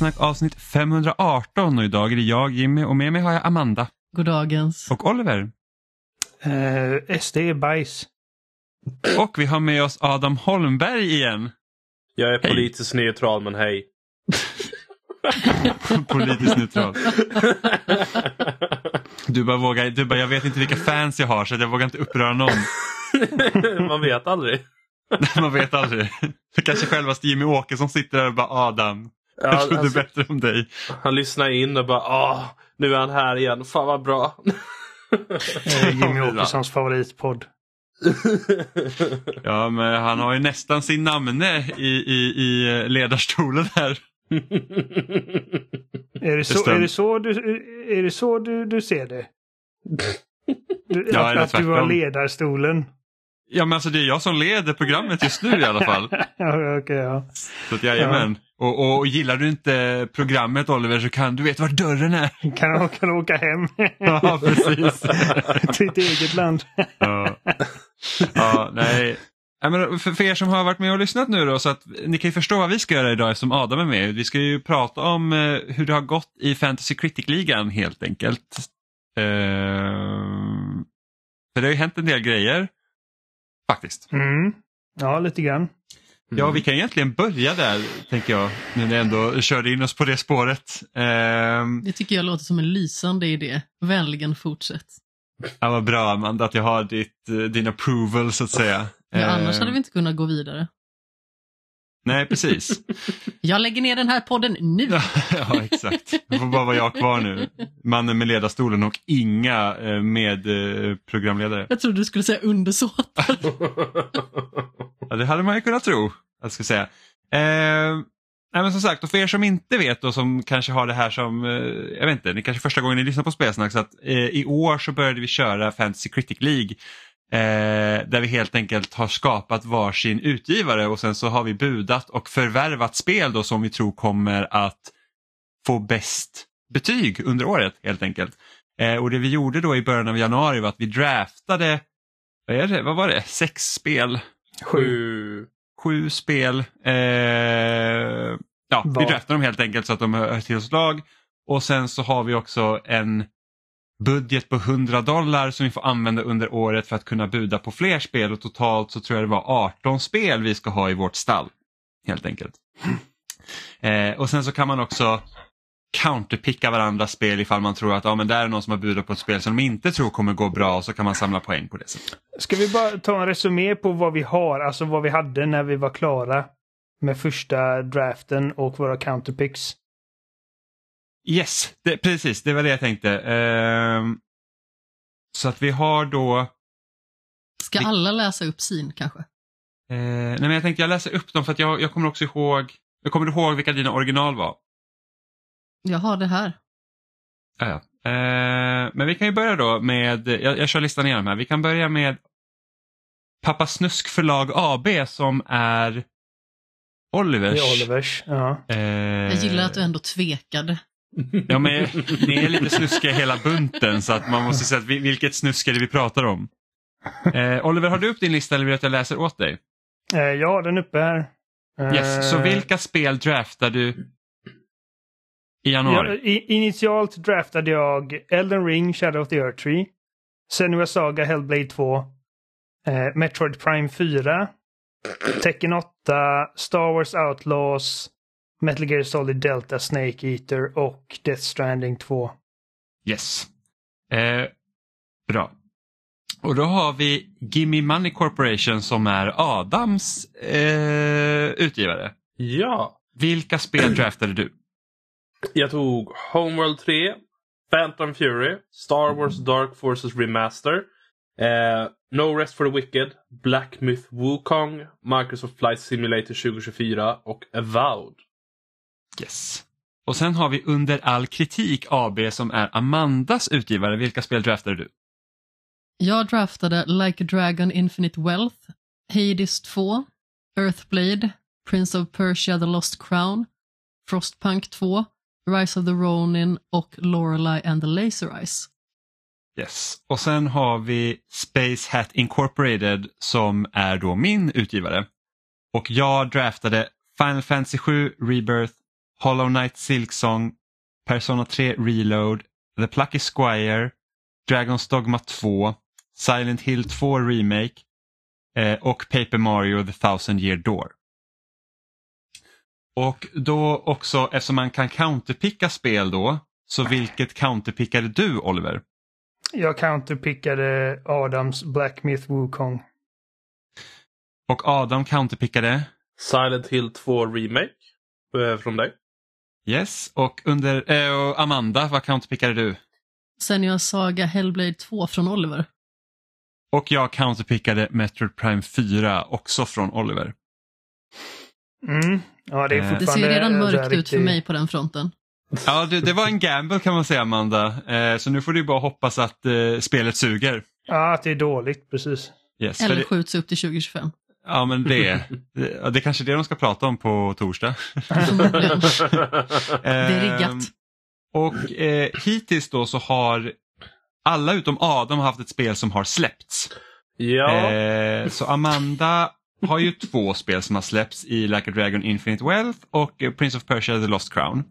Spelsnack avsnitt 518 och idag är det jag Jimmy och med mig har jag Amanda. Goddagens. Och Oliver. Uh, SD är bajs. Och vi har med oss Adam Holmberg igen. Jag är politiskt hej. neutral men hej. politiskt neutral. Du bara vågar, du bara jag vet inte vilka fans jag har så jag vågar inte uppröra någon. Man vet aldrig. Man vet aldrig. Det kanske självaste Jimmy Åkesson sitter där och bara Adam, jag ja, trodde alltså, bättre om dig. Han lyssnar in och bara Åh, nu är han här igen, fan vad bra. Jimmy Åkessons favoritpodd. ja men han har ju nästan sin namne i, i, i ledarstolen här. är det så, är det så, du, är det så du, du ser det? Du, ja, att, att du har ledarstolen? Ja men alltså det är jag som leder programmet just nu i alla fall. ja, okay, ja. Så att jajamän. Ja. Och, och, och gillar du inte programmet Oliver så kan du vet var dörren är. Kan, kan åka hem. ja precis. Till ditt eget land. ja. ja, nej. Ja, men för, för er som har varit med och lyssnat nu då så att ni kan ju förstå vad vi ska göra idag eftersom Adam är med. Vi ska ju prata om eh, hur det har gått i Fantasy Critic-ligan helt enkelt. Uh, för det har ju hänt en del grejer. Faktiskt. Mm. Ja, lite grann. Mm. Ja, vi kan egentligen börja där, tänker jag, nu när jag ändå körde in oss på det spåret. Uh, det tycker jag låter som en lysande idé. Vänligen fortsätt. Ja, vad bra Amanda, att jag har ditt, eh, din approval så att säga. Ja, annars hade vi inte kunnat gå vidare. Nej, precis. jag lägger ner den här podden nu. ja, exakt. Det får bara vara jag kvar nu. Mannen med ledarstolen och inga eh, med eh, programledare. Jag trodde du skulle säga undersåtar. ja, det hade man ju kunnat tro. Jag ska säga. Eh, nej, men som sagt, och för er som inte vet och som kanske har det här som, eh, jag vet inte, det kanske första gången ni lyssnar på Spelsnack, så att eh, i år så började vi köra Fantasy Critic League Eh, där vi helt enkelt har skapat varsin utgivare och sen så har vi budat och förvärvat spel då som vi tror kommer att få bäst betyg under året helt enkelt. Eh, och det vi gjorde då i början av januari var att vi draftade, vad, är det, vad var det, sex spel? Sju. Sju spel. Eh, ja, vi draftade dem helt enkelt så att de hör till oss lag. Och sen så har vi också en budget på 100 dollar som vi får använda under året för att kunna buda på fler spel och totalt så tror jag det var 18 spel vi ska ha i vårt stall. Helt enkelt. Eh, och sen så kan man också counterpicka varandras spel ifall man tror att ja, men där är någon som har budat på ett spel som de inte tror kommer gå bra och så kan man samla poäng på det sättet. Ska vi bara ta en resumé på vad vi har, alltså vad vi hade när vi var klara med första draften och våra counterpicks? Yes, det, precis det var det jag tänkte. Uh, så att vi har då... Ska vi... alla läsa upp sin kanske? Uh, nej men jag tänkte jag läser upp dem för att jag, jag kommer också ihåg, jag kommer ihåg vilka dina original var. Jag har det här. Ja. Uh, men vi kan ju börja då med, jag, jag kör listan igenom här, vi kan börja med Pappa Snusk förlag AB som är Olivers. Det är Olivers, ja. Eh, jag gillar att du ändå tvekade. Ja, men ni är lite snuskiga hela bunten så att man måste säga att vilket snusk är det vi pratar om? Eh, Oliver, har du upp din lista eller vill du att jag läser åt dig? Eh, ja, den är uppe här. Eh, yes, så vilka spel draftar du i januari? Ja, initialt draftade jag Elden Ring, Shadow of the Earth Tree, Senua Saga, Hellblade 2, eh, Metroid Prime 4, Tekken 8, Star Wars Outlaws, Metal Gear Solid Delta, Snake Eater och Death Stranding 2. Yes. Eh, bra. Och då har vi Gimme Money Corporation som är Adams eh, utgivare. Ja. Vilka spel draftade du? Jag tog Homeworld 3, Phantom Fury, Star Wars Dark Forces Remaster, eh, No Rest for the Wicked, Black Myth Wukong, Microsoft Flight Simulator 2024 och Avowed. Yes. Och sen har vi Under all kritik AB som är Amandas utgivare. Vilka spel draftade du? Jag draftade Like a Dragon Infinite Wealth, Hades 2, Earthblade, Prince of Persia The Lost Crown, Frostpunk 2, Rise of the Ronin och Lorelei and the Laser Eyes. Yes, och sen har vi Space Hat Incorporated som är då min utgivare. Och jag draftade Final Fantasy 7 Rebirth, Hollow Knight Silksong, Persona 3 Reload, The Plucky Squire, Dragon's Dogma 2, Silent Hill 2 Remake eh, och Paper Mario The Thousand Year Door. Och då också, eftersom man kan counterpicka spel då, så vilket counterpickade du Oliver? Jag counterpickade Adams Black Myth Wukong. Och Adam counterpickade? Silent Hill 2 Remake eh, från dig. Yes, och, under, eh, och Amanda, vad counterpickade du? Senua Saga Hellblade 2 från Oliver. Och jag counterpickade Metroid Prime 4 också från Oliver. Mm. Ja, det är Eh, Det ser redan en mörkt här ut för mig på den fronten. Ja, det, det var en gamble kan man säga Amanda. Eh, så nu får du bara hoppas att eh, spelet suger. Ja, att det är dåligt, precis. Yes, Eller det, skjuts upp till 2025. Ja, men det, det, det är kanske är det de ska prata om på torsdag. Det är riggat. Och eh, hittills då så har alla utom Adam haft ett spel som har släppts. ja, Eh, så Amanda har ju två spel som har släppts i Like a Dragon Infinite Wealth och Prince of Persia The Lost Crown.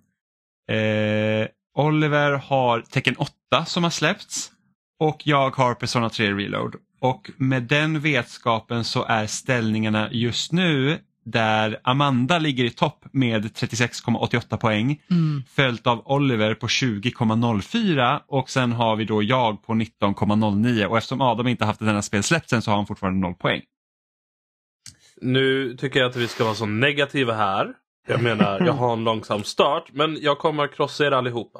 Eh, Oliver har Tecken 8 som har släppts och jag har Persona 3 Reload. Och med den vetskapen så är ställningarna just nu där Amanda ligger i topp med 36,88 poäng Mm. följt av Oliver på 20,04 och sen har vi då jag på 19,09 och eftersom Adam inte haft enda spel släppt sen så har han fortfarande noll poäng. nu tycker jag att vi ska vara så negativa här. Jag menar, jag har en långsam start, men jag kommer att krossa er allihopa.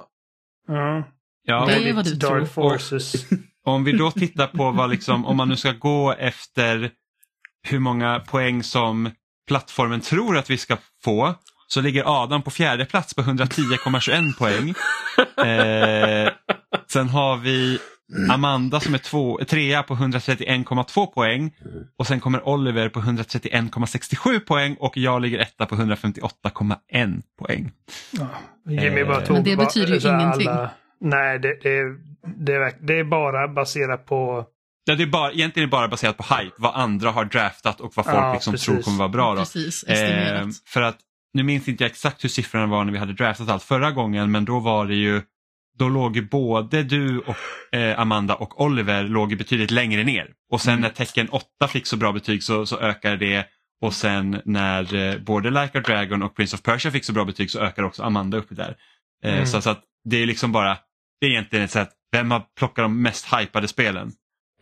Ja. Ja, Det är vad du dark tror. forces. om vi då tittar på vad liksom, om man nu ska gå efter hur många poäng som plattformen tror att vi ska få så ligger Adam på fjärde plats på 110,21 poäng. Eh, sen har vi Amanda som är två, trea på 131,2 poäng och sen kommer Oliver på 131,67 poäng och jag ligger etta på 158,1 poäng. Ja. Jimmy bara Eh, tog Men det betyder ju ingenting. Nej, det, det, det, är, det är bara baserat på... Ja, det är bara, egentligen bara baserat på hype, vad andra har draftat och vad folk Ja, liksom tror kommer vara bra. Då. Precis, Eh, för att nu minns inte jag exakt hur siffrorna var när vi hade draftat allt förra gången men då var det ju då låg ju både du och eh, Amanda och Oliver låg ju betydligt längre ner. Och sen när tecken 8 fick så bra betyg så, så ökade det och sen när eh, både Like a Dragon och Prince of Persia fick så bra betyg så ökade också Amanda upp där. Eh, Mm. så, så att det är liksom bara, det är egentligen ett sätt, vem har plockat de mest hypade spelen?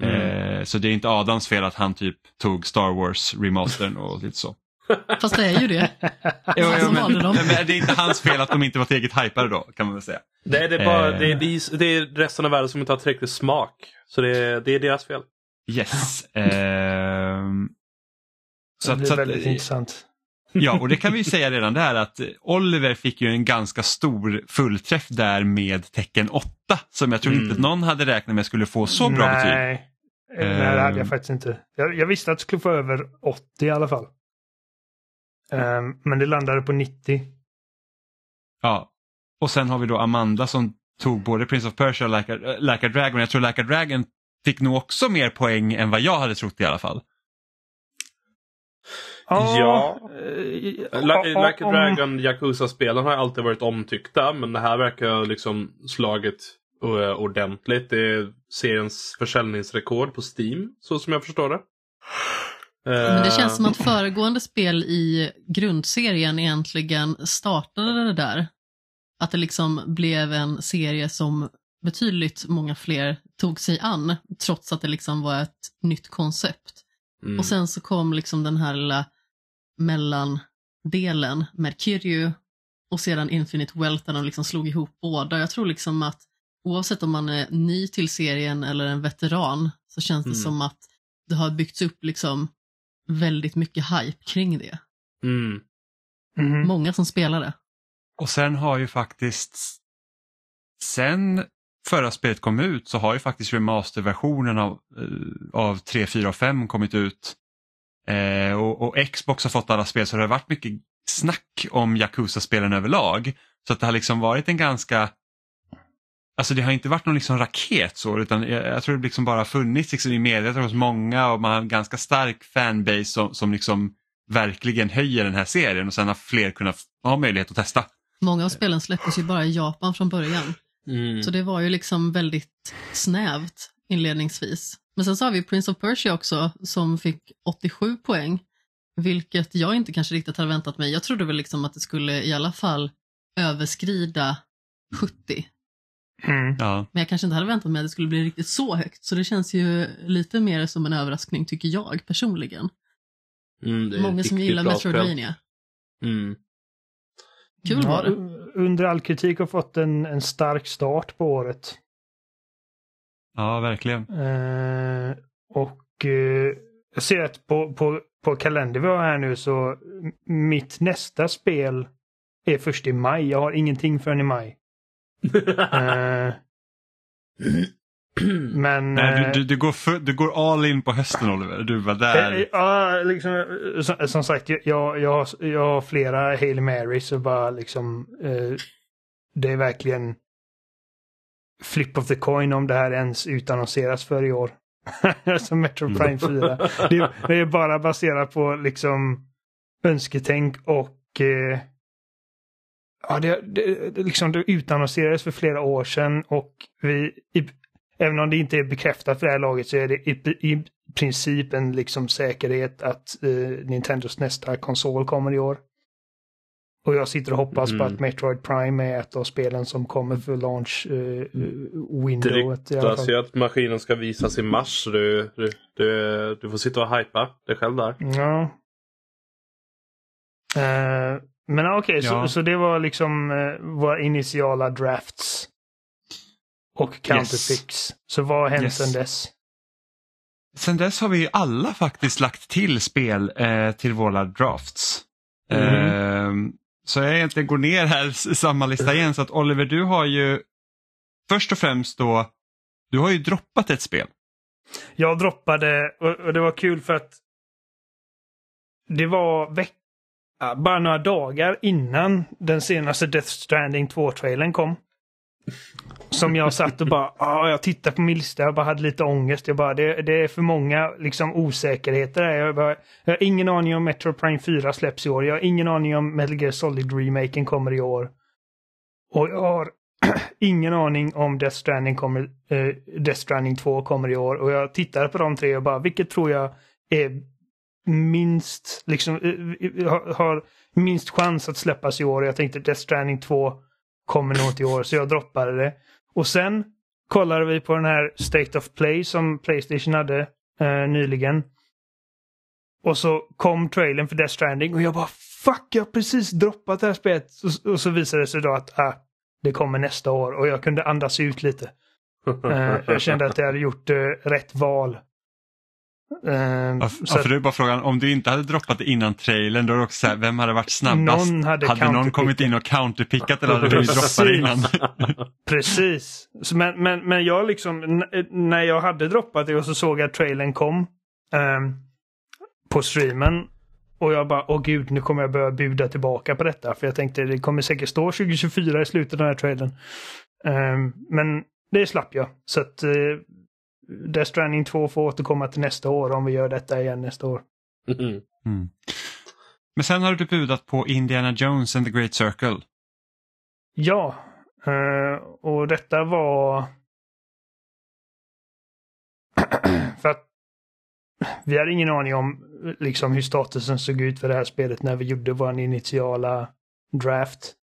Eh, så det är inte Adams fel att han typ tog Star Wars remastern och lite så. Fast det är ju det. Jo, jo, som men, dem. men det är inte hans fel att de inte var tillräckligt hypade då kan man väl säga. Nej, det är, bara, Eh. det, är, de- det är resten av världen som inte har tillräcklig smak. Så det är, det är deras fel. Yes. Ehm, så det att, blir så att, väldigt intressant. Ja, och det kan vi säga redan där att Oliver fick ju en ganska stor fullträff där med tecken 8 som jag tror Mm. inte någon hade räknat med skulle få så bra betyg. Nej. Eh, Nej, det hade jag faktiskt inte. Jag, jag visste att det skulle få över 80 i alla fall. Ehm, men det landade på 90. Ja. Och sen har vi då Amanda som tog både Prince of Persia och Like a, like a Dragon. Jag tror Like a Dragon fick nog också mer poäng än vad jag hade trott i alla fall. Ja. eh, Like, like a Dragon Yakuza-spelen har alltid varit omtyckta men det här verkar liksom slagit uh, ordentligt. Det är seriens försäljningsrekord på Steam, så som jag förstår det. Men det Eh, känns som att föregående spel i grundserien egentligen startade det där. Att det liksom blev en serie som betydligt många fler tog sig an, trots att det liksom var ett nytt koncept. Mm. Och sen så kom liksom den här lilla mellandelen Kiryu och sedan Infinite Wealth där de liksom slog ihop båda. Jag tror liksom att oavsett om man är ny till serien eller en veteran så känns det Mm. som att det har byggts upp liksom väldigt mycket hype kring det. Mm. Mhm. Många som spelar det. Och sen har ju faktiskt sen förra spelet kom ut så har ju faktiskt remasterversionen av, eh, av 3, 4 och 5 kommit ut. Eh, och, och Xbox har fått alla spel så det har varit mycket snack om Yakuza-spelen överlag. Så att det har liksom varit en ganska Alltså det har inte varit någon liksom raket så utan jag, jag tror det liksom bara funnits liksom i medvetandet hos många och man har en ganska stark fanbase som, som liksom verkligen höjer den här serien och sen har fler kunnat ha möjlighet att testa. Många av spelen släpptes ju bara i Japan från början. Mm. Så det var ju liksom väldigt snävt inledningsvis. Men sen så har vi Prince of Persia också som fick 87 poäng. Vilket jag inte kanske riktigt hade väntat mig. Jag trodde väl liksom att det skulle i alla fall överskrida 70. Mm. Ja. Men jag kanske inte hade väntat mig att det skulle bli riktigt så högt. Så det känns ju lite mer som en överraskning tycker jag personligen. Mm, Många som gillar. Metroidvania. Mm. Kul var det. Under all kritik har fått en, en stark start på året. ja, verkligen. Eh, och eh, jag ser att på, på, på kalender vi har här nu så mitt nästa spel är först i maj. Jag har ingenting förrän i maj. Eh, men... Nej, eh, du, du, du, går för, du går all in på hösten Oliver. Du var Eh, där. Ja, liksom, eh, som, som sagt, jag, jag, jag, har, flera Hail Marys och bara liksom... Eh, det är verkligen flip of the coin om det här ens utannonseras för i år. som Metro Prime 4. Det, det är bara baserat på liksom önsketänk och... Eh, ja, det, det, liksom, det utannonserades för flera år sedan och vi... I, Även om det inte är bekräftat för det här laget så är det i, i princip en liksom säkerhet att eh, Nintendos nästa konsol kommer i år. Och jag sitter och hoppas på Mm. att Metroid Prime är ett av spelen som kommer för launch eh, Det windowet. alla ryktas ju att maskinen ska visas i mars. Du, du, du, du får sitta och hypa dig själv där. Ja. Eh, men okej, Ja. så, så det var liksom eh, våra initiala drafts. Och counterpicks. Så vad har hänt Yes. sedan dess? Sen dess har vi ju alla faktiskt lagt till spel eh, till våra drafts. Mm. Eh, så jag egentligen går ner här i samma lista igen. Så att Oliver, du har ju först och främst då, du har ju droppat ett spel. Jag droppade, och, det var kul för att det var veck bara några dagar innan den senaste Death Stranding 2-trailern kom. Som jag satt och bara, ah, jag tittade på min lista, jag bara hade lite ångest. Jag bara, det, det är för många liksom osäkerheter där. Jag, bara, jag har ingen aning om Metro Prime 4 släpps i år. Jag har ingen aning om Metal Gear Solid-remaken kommer i år. Och jag har ingen aning om Death Stranding, kommer, eh, Death Stranding 2 kommer i år. Och jag tittade på de tre och bara, vilket tror jag är minst, liksom, eh, eh, har, har minst chans att släppas i år. Och jag tänkte Death Stranding 2 kommer nog inte i år, så jag droppade det. Och sen kollade vi på den här State of Play som Playstation hade eh, nyligen. Och så kom trailern för Death Stranding och jag bara fuck, jag har precis droppat det här spelet. Och, och så visade det sig då att ah, det kommer nästa år och jag kunde andas ut lite. Eh, jag kände att jag hade gjort eh, rätt val. Eh, Ja, så för det är bara frågan, om du inte hade droppat det innan trailern, då är det också så här, vem hade varit snabbast? Någon hade hade någon kommit in och counterpickat eller hade du droppat det innan? Precis. Så Men, men, men jag liksom, när jag hade droppat det och så såg jag att trailern kom ehm, på streamen. Och jag bara, åh gud, nu kommer jag börja buda tillbaka på detta. För jag tänkte, det kommer säkert stå 2024 i slutet av den här trailern. Ehm, men det slapp jag. Så att uh, Death Stranding 2 får återkomma till nästa år om vi gör detta igen nästa år. Mm. Mm. Men sen har du budat på Indiana Jones and the Great Circle. Ja, eh, och detta var... för att vi hade ingen aning om liksom hur statusen såg ut för det här spelet när vi gjorde vår initiala draft.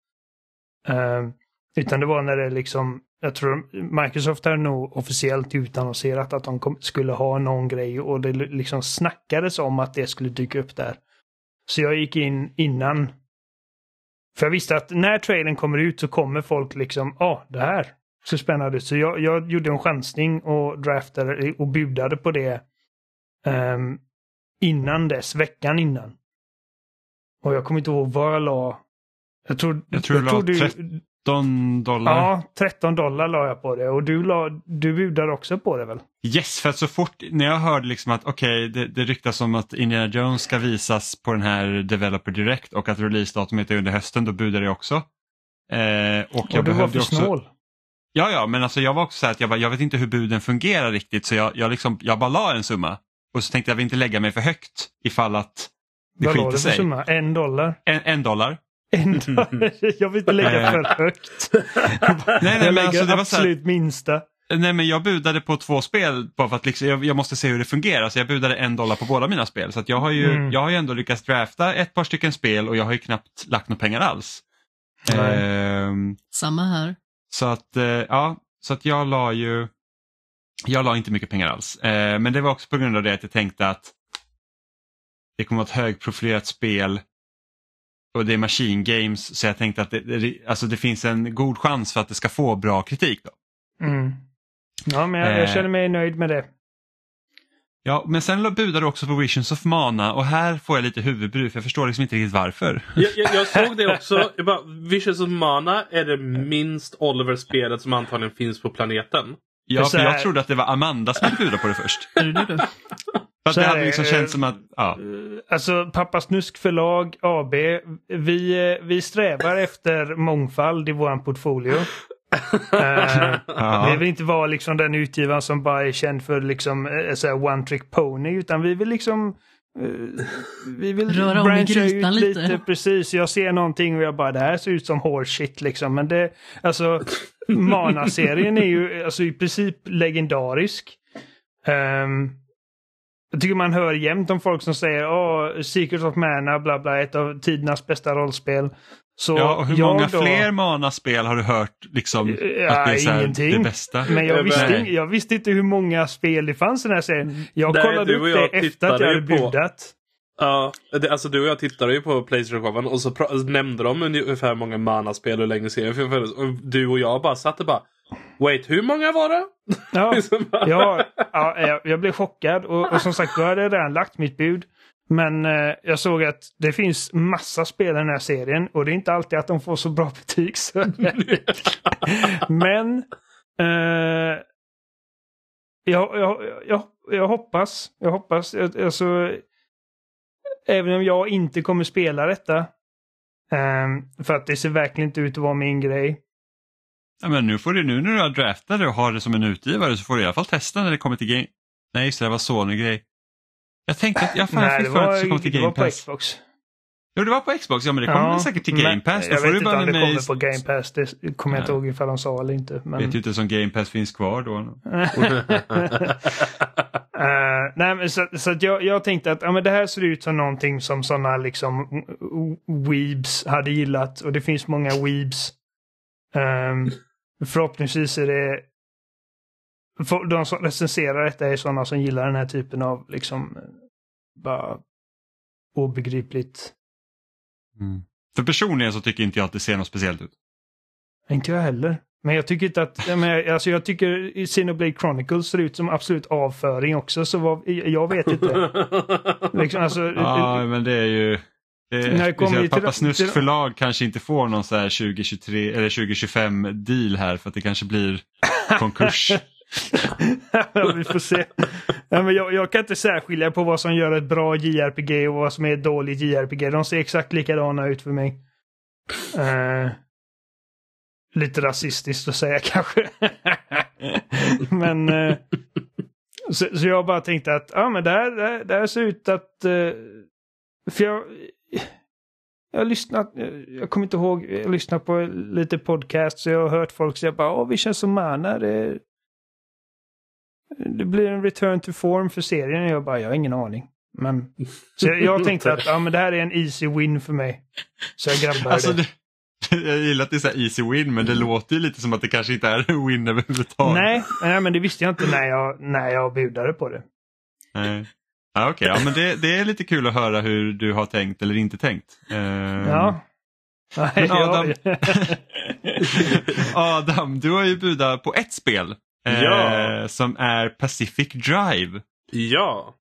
Eh, utan det var när det liksom, jag tror Microsoft hade nog officiellt utannonserat att de kom, skulle ha någon grej och det liksom snackades om att det skulle dyka upp där. Så jag gick in innan för jag visste att när trailern kommer ut så kommer folk liksom, ja, ah, det här ser spännande ut. Så jag, jag gjorde en chansning och draftade och budade på det ehm, innan dess, veckan innan. Och jag kommer inte ihåg vad jag la. Jag tror, Jag tror du la 13 dollar. Ja, 13 dollar la jag på det. Och du, la, du budade också på det väl? Yes, för att så fort när jag hörde liksom att okej, det, det ryktas om att Indiana Jones ska visas på den här Developer Direct och att releasedatumet är under hösten, då budade jag också. Eh, och Och jag du var för också... snål. Ja, ja, men alltså jag var också så här att jag, bara, jag vet inte hur buden fungerar riktigt så jag, jag, liksom, jag bara la en summa. Och så tänkte jag vill inte lägga mig för högt ifall att det Vad la skiter du för sig. summa? En dollar? En, en dollar. Ändå, jag vill inte lägga för högt. nej, jag men lägger alltså, det var så här- absolut minsta. Nej men jag budade på två spel bara för att liksom, jag, jag måste se hur det fungerar så jag budade en dollar på båda mina spel. Så att jag, har ju, Mm. jag har ju ändå lyckats drafta ett par stycken spel och jag har ju knappt lagt några pengar alls. Nej. Ehm, Samma här. så att eh, ja, så att jag la ju jag la inte mycket pengar alls. Eh, men det var också på grund av det att jag tänkte att det kommer att vara ett högprofilerat spel och det är Machine Games så jag tänkte att det, det, alltså det finns en god chans för att det ska få bra kritik. Då. Mm. Ja, men jag, jag Eh. känner mig nöjd med det. Ja, men sen budade du också på Visions of Mana och här får jag lite huvudbry för jag förstår liksom inte riktigt varför. Jag, jag, jag såg det också. Jag bara, Visions of Mana är det minst Oliver-spelet som antagligen finns på planeten. Ja, för jag trodde att det var Amanda som skulle buda på det först. Är det hade liksom är- känts som att, ja. Alltså Pappa Snusk förlag AB, vi, vi strävar efter mångfald i våran portfolio. Eh, ja. Vi vill inte vara liksom den utgivaren som bara är känd för liksom eh, one trick pony utan vi vill liksom eh, vi vill Röra om i grytan ut lite. lite. Precis, jag ser någonting och jag bara det här ser ut som horse shit liksom. Men det, alltså Mana-serien är ju alltså i princip legendarisk. Ehm, jag tycker man hör jämt om folk som säger åh, Secret of Mana, bla bla, ett av tidernas bästa rollspel. Så ja, och hur jag många då- fler Mana-spel har du hört liksom Ja, att det är så här, ingenting. det bästa? Men jag Nej. visste, jag visste inte hur många spel det fanns i den här serien. Jag Nej, kollade du och upp jag det efter att jag hade budat. Ja, det, alltså du och jag tittade ju på Playstation-showen och så nämnde de ungefär hur många Mana-spel och längre serien finns. Och du och jag bara satt och bara Wait, hur många var det? Ja, Liksom ja, ja, jag, jag blev chockad och, och som sagt, då hade jag redan lagt mitt bud. Men eh, jag såg att det finns massa spel i den här serien och det är inte alltid att de får så bra betyg. Så. Men eh, jag, jag, jag, jag hoppas, jag hoppas, alltså, även om jag inte kommer spela detta, eh, för att det ser verkligen inte ut att vara min grej. Ja, men nu, får du, nu när du har draftat det och har det som en utgivare så får du i alla fall testa när det kommer till Game... Nej, just det, det var Sony-grej. Jag tänkte att jag fan, Nej, det fick för att det var, skulle komma till det var Game på Pass. Xbox. Jo, det var på Xbox. Ja, men det kommer väl säkert till Game Pass. Då Jag vet inte om det med kommer på Game Pass. Det kommer jag inte ihåg ifall de sa eller inte. Men... vet ju inte som Game Pass finns kvar då. Eh, nej, men så, så jag, jag tänkte att ja, men det här ser ut som någonting som sådana liksom weebs hade gillat. Och det finns många weebs. Um, förhoppningsvis är det för de som recenserar detta är sådana som gillar den här typen av liksom eh, bara obegripligt. Mm. För personligen så tycker inte jag att det ser något speciellt ut. Inte jag heller. Men jag tycker inte att, jag, menar, alltså jag tycker Xenoblade Chronicles ser ut som absolut avföring också så vad, jag vet inte. Liksom, alltså, Ja, men det är ju... Det När kommer till- Pappa Snusk förlag kanske inte får någon så här 2023 eller 2025 deal här för att det kanske blir konkurs. vi får se. Ja, men jag, jag kan inte särskilja på vad som gör ett bra JRPG och vad som är ett dåligt JRPG. De ser exakt likadana ut för mig. Eh, lite rasistiskt att säga kanske. men eh, så, så jag bara tänkte att ja, men det, här, det, här, det här ser ut att... eh, för jag, jag har lyssnat, jag, kommer inte ihåg, jag har lyssnat på lite podcast så jag har hört folk säga bara åh vi känns som mana. Det, det blir en return to form för serien. Jag bara, jag har ingen aning. Men, så jag, jag tänkte att ja, men det här är en easy win för mig. Så jag grabbar Alltså, det. det, jag gillar att det är så easy win men det låter ju lite som att det kanske inte är en win överhuvudtaget. Nej, nej, men det visste jag inte när jag, när jag budade på det. Nej. Ja, Okej, ja, men det, det är lite kul att höra hur du har tänkt eller inte tänkt. Ehm, Ja. Nej, Adam- Adam, du har ju budat på ett spel. eh, Ja. Som är Pacific Drive. Ja.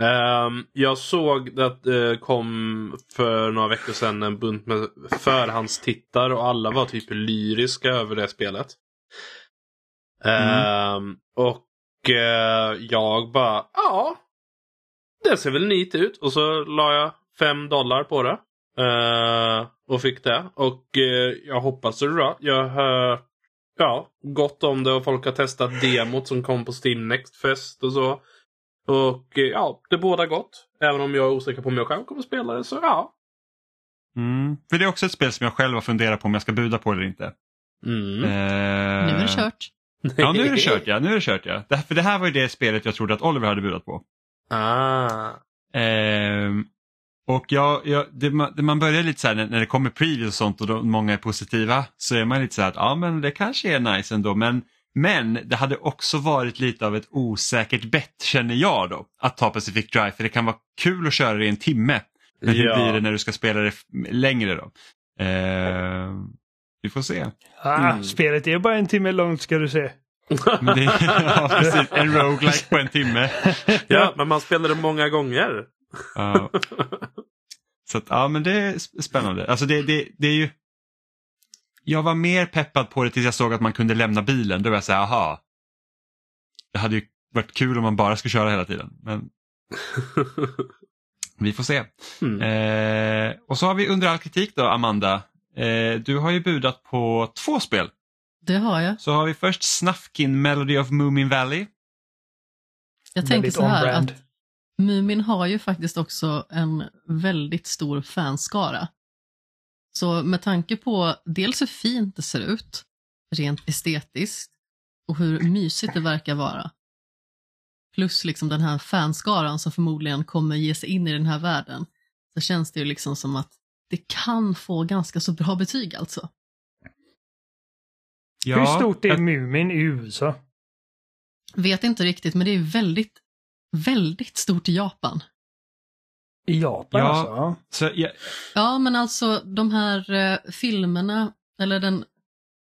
Ehm, jag såg att det kom för några veckor sedan en bunt med förhandstittar och alla var typ lyriska över det spelet. Ehm, och eh, jag bara, ja. Det ser väl nit ut. Och så la jag fem dollar på det. Eh, och fick det. Och eh, jag hoppas det är bra. Jag har hört ja, gott om det och folk har testat demot som kom på Steam Next Fest och så. Och eh, ja, det båda gott. Även om jag är osäker på om jag själv kommer spela det så ja. Mm. För det är också ett spel som jag själv har funderat på om jag ska buda på eller inte. Mm. Nu är det kört. Ja, nu är det kört ja. Nu är det kört ja. Det, för det här var ju det spelet jag trodde att Oliver hade budat på. Ah. Ehm, och jag, jag, det, man, det man börjar lite så här när, när det kommer previews och sånt och då, många är positiva så är man lite så här att ja men det kanske är nice ändå men, men det hade också varit lite av ett osäkert bett känner jag då att ta Pacific Drive för det kan vara kul att köra det i en timme. Men hur Ja. blir det när du ska spela det längre då? Ehm, vi får se. Ah, Mm. Spelet är bara en timme långt ska du se. Det, ja, precis, en roguelike på en timme. ja, men man spelar det många gånger. Ja. Så att, ja men det är sp- spännande. Alltså det, det, det är ju... Jag var mer peppad på det tills jag såg att man kunde lämna bilen. Då var jag såhär, aha. Det hade ju varit kul om man bara skulle köra hela tiden. Men vi får se. Mm. Eh, och så har vi under all kritik då, Amanda. Eh, du har ju budat på två spel. Det har jag. Så har vi först Snufkin Melody of Moomin Valley. Jag tänker så här att Mumin har ju faktiskt också en väldigt stor fanskara. Så med tanke på dels hur fint det ser ut, rent estetiskt, och hur mysigt det verkar vara. Plus liksom den här fanskaran som förmodligen kommer ge sig in i den här världen. Så känns det ju liksom som att det kan få ganska så bra betyg alltså. Hur stort är jag- Mumin i USA? Vet inte riktigt, men det är väldigt, väldigt stort i Japan. I Japan Ja. alltså? Ja. så jag, Ja, men alltså de här eh, filmerna, eller den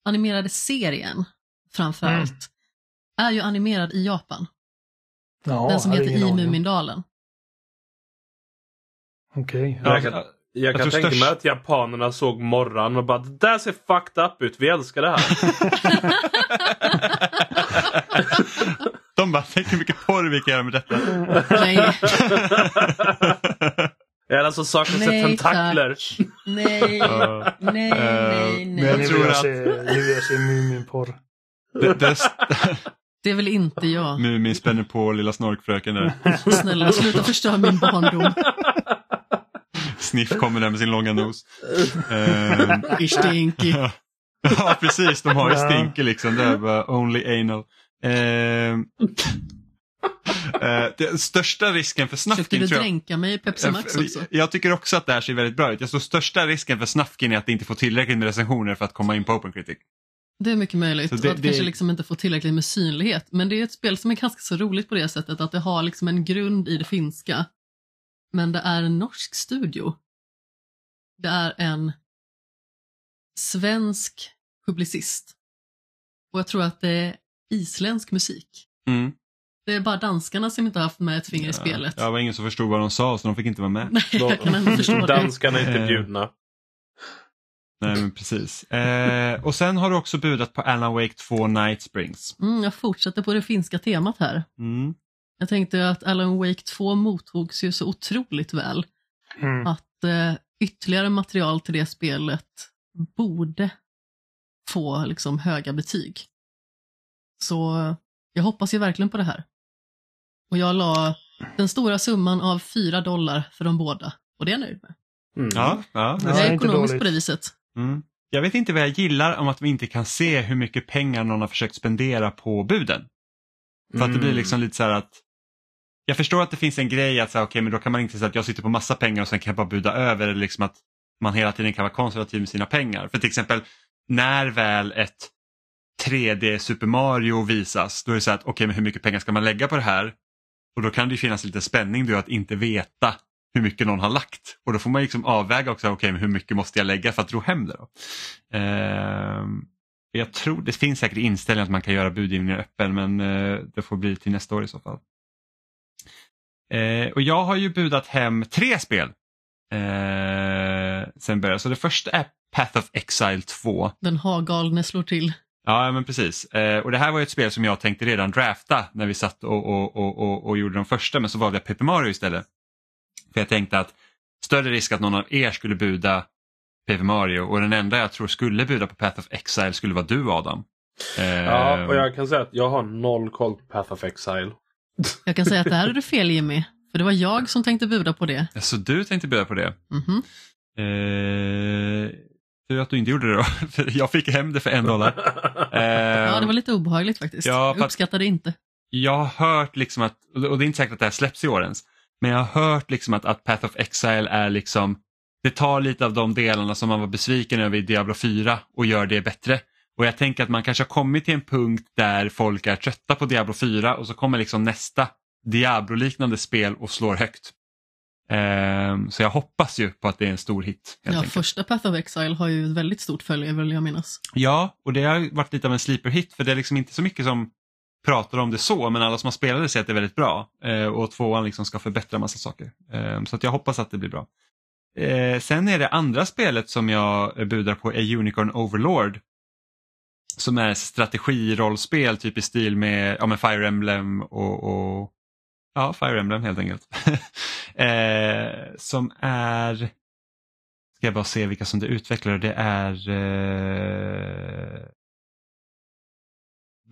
animerade serien framför Mm. är ju animerad i Japan. Ja, den som heter I. Mumindalen. Okej. Ja, Jag kan, ja, jag tänka störst- mig att japanerna såg morran och bara det där ser fucked up ut, vi älskar det här. De bara, tänk hur mycket porr vi kan göra med detta. Nej, Eller så saknas det Nej, tentakler. nej, nej, Eh, nej, men Nu jag nej. tror att- nu vill jag se Muminporr. Det, det, Det är väl inte jag. Mumin spänner på lilla snorkfröken där. Snälla, sluta förstöra min barndom. Sniff kommer där med sin långa nos. Ehm, Ich stinky. ja. ja, precis. De har ju Ja. stinker liksom. Det är bara only anal. Ehm, eh, den största risken för Försökte du tror jag... dränka mig i Pepsi Max också? Jag tycker också att det här ser väldigt bra ut. Jag tror största risken för Snufkin är att det inte får tillräckligt med recensioner för att komma in på Open Critic. Det är mycket möjligt. Det- och att det- kanske liksom inte få tillräckligt med synlighet. Men det är ett spel som är ganska så roligt på det sättet att det har liksom en grund i det finska. Men det är en norsk studio. Det är en svensk publicist. Och jag tror att det är isländsk musik. Mm. Det är bara danskarna som inte har haft med ett finger i spelet. Ja, det var ingen som förstod vad de sa så de fick inte vara med. Nej, jag kan ändå förstå det. Danskarna är inte Eh. bjudna. Nej men precis. Eh, och sen har du också budat på Alan Wake 2 Night Springs. Mm, jag fortsätter på det finska temat här. Mm. Jag tänkte att Alan Wake 2 mottogs ju så otroligt väl. Mm. att eh, ytterligare material till det spelet borde få liksom höga betyg. Så jag hoppas ju verkligen på det här. Och jag la den stora summan av 4 dollar för de båda. Och det är jag nöjd med. Mm. Ja, ja. Ja, jag det är är inte ekonomisk dåligt. på det viset. Mm. Jag vet inte vad jag gillar om att vi inte kan se hur mycket pengar någon har försökt spendera på buden. För att det blir Mm. liksom lite så här att jag förstår att det finns en grej att säga, okej men då kan man inte säga att jag sitter på massa pengar och sen kan jag bara buda över eller liksom att man hela tiden kan vara konservativ med sina pengar. För till exempel när väl ett 3D Super Mario visas då är det så här att okej men hur mycket pengar ska man lägga på det här? Och då kan det ju finnas lite spänning då att inte veta hur mycket någon har lagt. Och då får man liksom avväga också, okej men hur mycket måste jag lägga för att ro hem det då? Ehm, jag tror det finns säkert inställningar att man kan göra budgivningen öppen men eh, det får bli till nästa år i så fall. Eh, och jag har ju budat hem tre spel eh, sen början. Så det första är Path of Exile 2. Den hagalne slår till. Ja men precis. Eh, och det här var ju ett spel som jag tänkte redan drafta när vi satt och, och, och, och, och gjorde de första men så valde jag Paper Mario istället. För jag tänkte att större risk att någon av er skulle buda Paper Mario och den enda jag tror skulle buda på Path of Exile skulle vara du Adam. Eh, Ja, och jag kan säga att jag har noll koll på Path of Exile. Jag kan säga att det här är du fel Jimmy. För det var jag som tänkte buda på det. Så du tänkte buda på det? Mhm. Eh, tur att du inte gjorde det då, för jag fick hem det för en dollar. Eh, Ja, det var lite obehagligt faktiskt. ja, jag uppskattade inte. Jag har hört liksom att, och det är inte säkert att det här släpps i år ens, men jag har hört liksom att, att Path of Exile är liksom, det tar lite av de delarna som man var besviken över i Diablo 4 och gör det bättre. Och jag tänker att man kanske har kommit till en punkt där folk är trötta på Diablo 4 och så kommer liksom nästa Diablo-liknande spel och slår högt. Ehm, så jag hoppas ju på att det är en stor hit. Ja, enkelt. första Path of Exile har ju ett väldigt stort följe vill jag minnas. Ja, och det har varit lite av en sleeper-hit för det är liksom inte så mycket som pratar om det så, men alla som har spelat det säger att det är väldigt bra. Eh, och tvåan liksom ska förbättra massa saker. Eh, så jag hoppas att det blir bra. Eh, sen är det andra spelet som jag budar på är Unicorn Overlord. Som är strategirollspel typ i stil med, ja, med Fire Emblem och, och ja, Fire Emblem helt enkelt. eh, som är Ska jag bara se vilka som det utvecklar. Det är eh,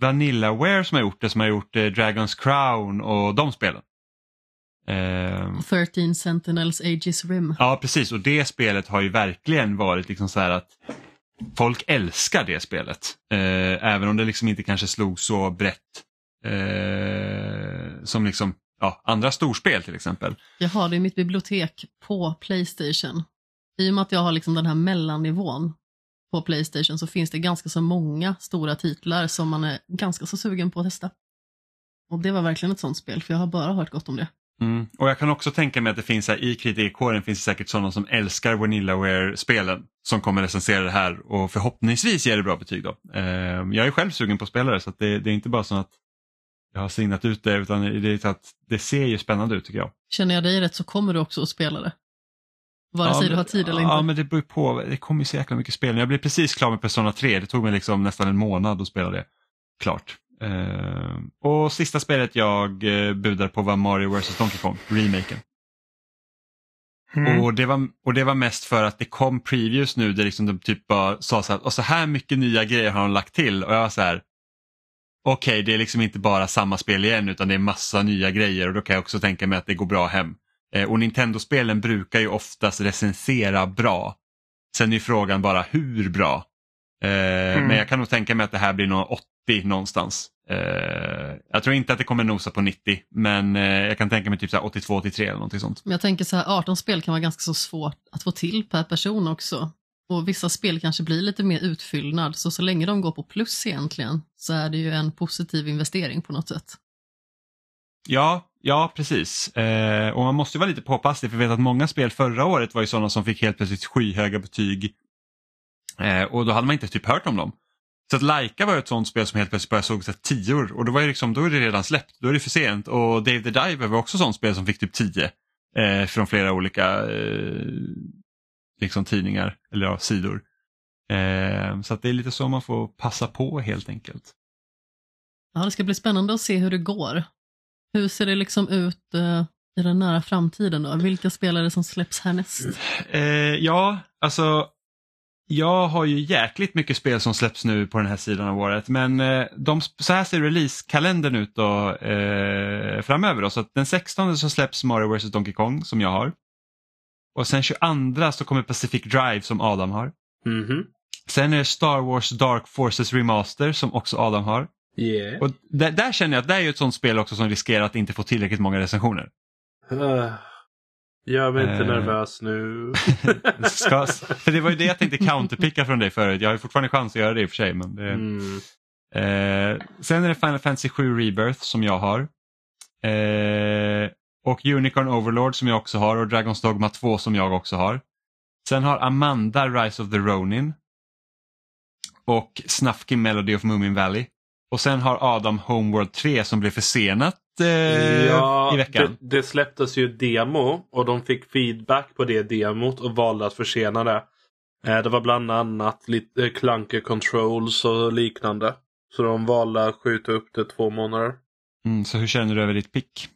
Vanillaware som har gjort det, som har gjort eh, Dragons Crown och de spelen. Eh, 13 Sentinels Aegis Rim. ja, precis. Och det spelet har ju verkligen varit liksom så här att folk älskar det spelet. Eh, även om det liksom inte kanske slog så brett eh, som liksom ja, andra storspel till exempel. Jag har det i mitt bibliotek på Playstation. I och med att jag har liksom den här mellannivån på Playstation så finns det ganska så många stora titlar som man är ganska så sugen på att testa. Och det var verkligen ett sånt spel, för jag har bara hört gott om det. Mm. Och jag kan också tänka mig att det finns här, i kritikerkåren finns det säkert sådana som älskar Vanillaware-spelen som kommer recensera det här och förhoppningsvis ger det bra betyg då. Eh, jag är själv sugen på spelare så det, det är inte bara så att jag har signat ut det utan det att det ser ju spännande ut tycker jag. Känner jag dig rätt så kommer du också att spela det. Vare sig Ja, du har tid eller Ja inte. men det beror på, det kommer ju så jäkla mycket spel. Jag blev precis klar med Persona 3, det tog mig liksom nästan en månad att spela det. Klart. Eh, och sista spelet jag eh, budar på var Mario vs Donkey Kong, remaken. Mm. Och, det var, och det var mest för att det kom previews nu där liksom de typ bara sa så här, och så här mycket nya grejer har de lagt till och jag var så här okej det är liksom inte bara samma spel igen utan det är massa nya grejer och då kan jag också tänka mig att det går bra hem. Eh, och Nintendo-spelen brukar ju oftast recensera bra. Sen är frågan bara hur bra. Eh, Men jag kan nog tänka mig att det här blir nog 80 någonstans. Eh, jag tror inte att det kommer nosa på 90 men eh, jag kan tänka mig typ så här 82-83 eller någonting sånt. Men jag tänker så här, 18 spel kan vara ganska så svårt att få till per person också. Och vissa spel kanske blir lite mer utfyllnad, så så länge de går på plus egentligen så är det ju en positiv investering på något sätt. Ja, ja precis. Eh, och man måste ju vara lite påpasslig för jag vet att många spel förra året var ju sådana som fick helt plötsligt skyhöga betyg. Eh, och då hade man inte typ hört om dem. Så att Laika var ett sånt spel som helt plötsligt bara såg så här tior och då, var det liksom, då är det redan släppt, då är det för sent. Och Dave the Diver var också ett sånt spel som fick typ 10 eh, från flera olika eh, liksom tidningar eller ja, sidor. Eh, så att det är lite så man får passa på helt enkelt. Ja, det ska bli spännande att se hur det går. Hur ser det liksom ut eh, i den nära framtiden då? Vilka spelare som släpps härnäst? Eh, ja, alltså jag har ju jäkligt mycket spel som släpps nu på den här sidan av året men eh, de, så här ser releasekalendern ut då, eh, framöver. Då. Så att den 16 så släpps Mario vs Donkey Kong som jag har. Och sen 22 så kommer Pacific Drive som Adam har. Mhm. Sen är det Star Wars Dark Forces Remaster som också Adam har. Yeah. Och där, där känner jag att det är ett sånt spel också som riskerar att inte få tillräckligt många recensioner. Uh, gör mig inte Eh. nervös nu. Ska, för det var ju det jag tänkte counterpicka från dig förut. Jag har fortfarande chans att göra det i och för sig. Men det, Mm. eh, sen är det Final Fantasy 7 Rebirth som jag har. Eh, och Unicorn Overlord som jag också har och Dragon's Dogma 2 som jag också har. Sen har Amanda Rise of the Ronin. Och Snufkin Melody of Moomin Valley. Och sen har Adam Homeworld 3 som blev försenat eh, ja, i veckan. Det, det släpptes ju demo och de fick feedback på det demot och valde att försena det. Eh, Det var bland annat lite clunky controls och liknande. Så de valde att skjuta upp det två månader. Mm, så hur känner du över ditt pick?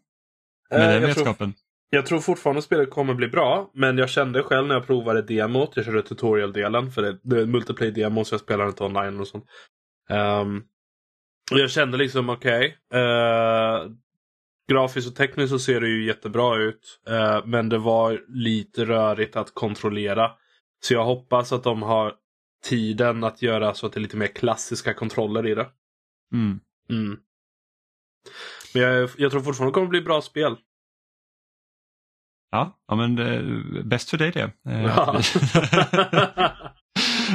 Med Eh, den jag, tror, vetskapen? jag tror fortfarande spelet kommer bli bra. Men jag kände själv när jag provade demot. Jag körde tutorial-delen. För det, det är multiplayer-demo så jag spelar inte online och sånt. Ehm, och jag kände liksom okej. eh, grafiskt och tekniskt så ser det ju jättebra ut. Eh, men det var lite rörigt att kontrollera. Så jag hoppas att de har tiden att göra så att det är lite mer klassiska kontroller i det. Mm. Mm. Men jag, jag tror fortfarande det kommer bli bra spel. Ja, ja men det, bäst för dig det. Eh, Ja.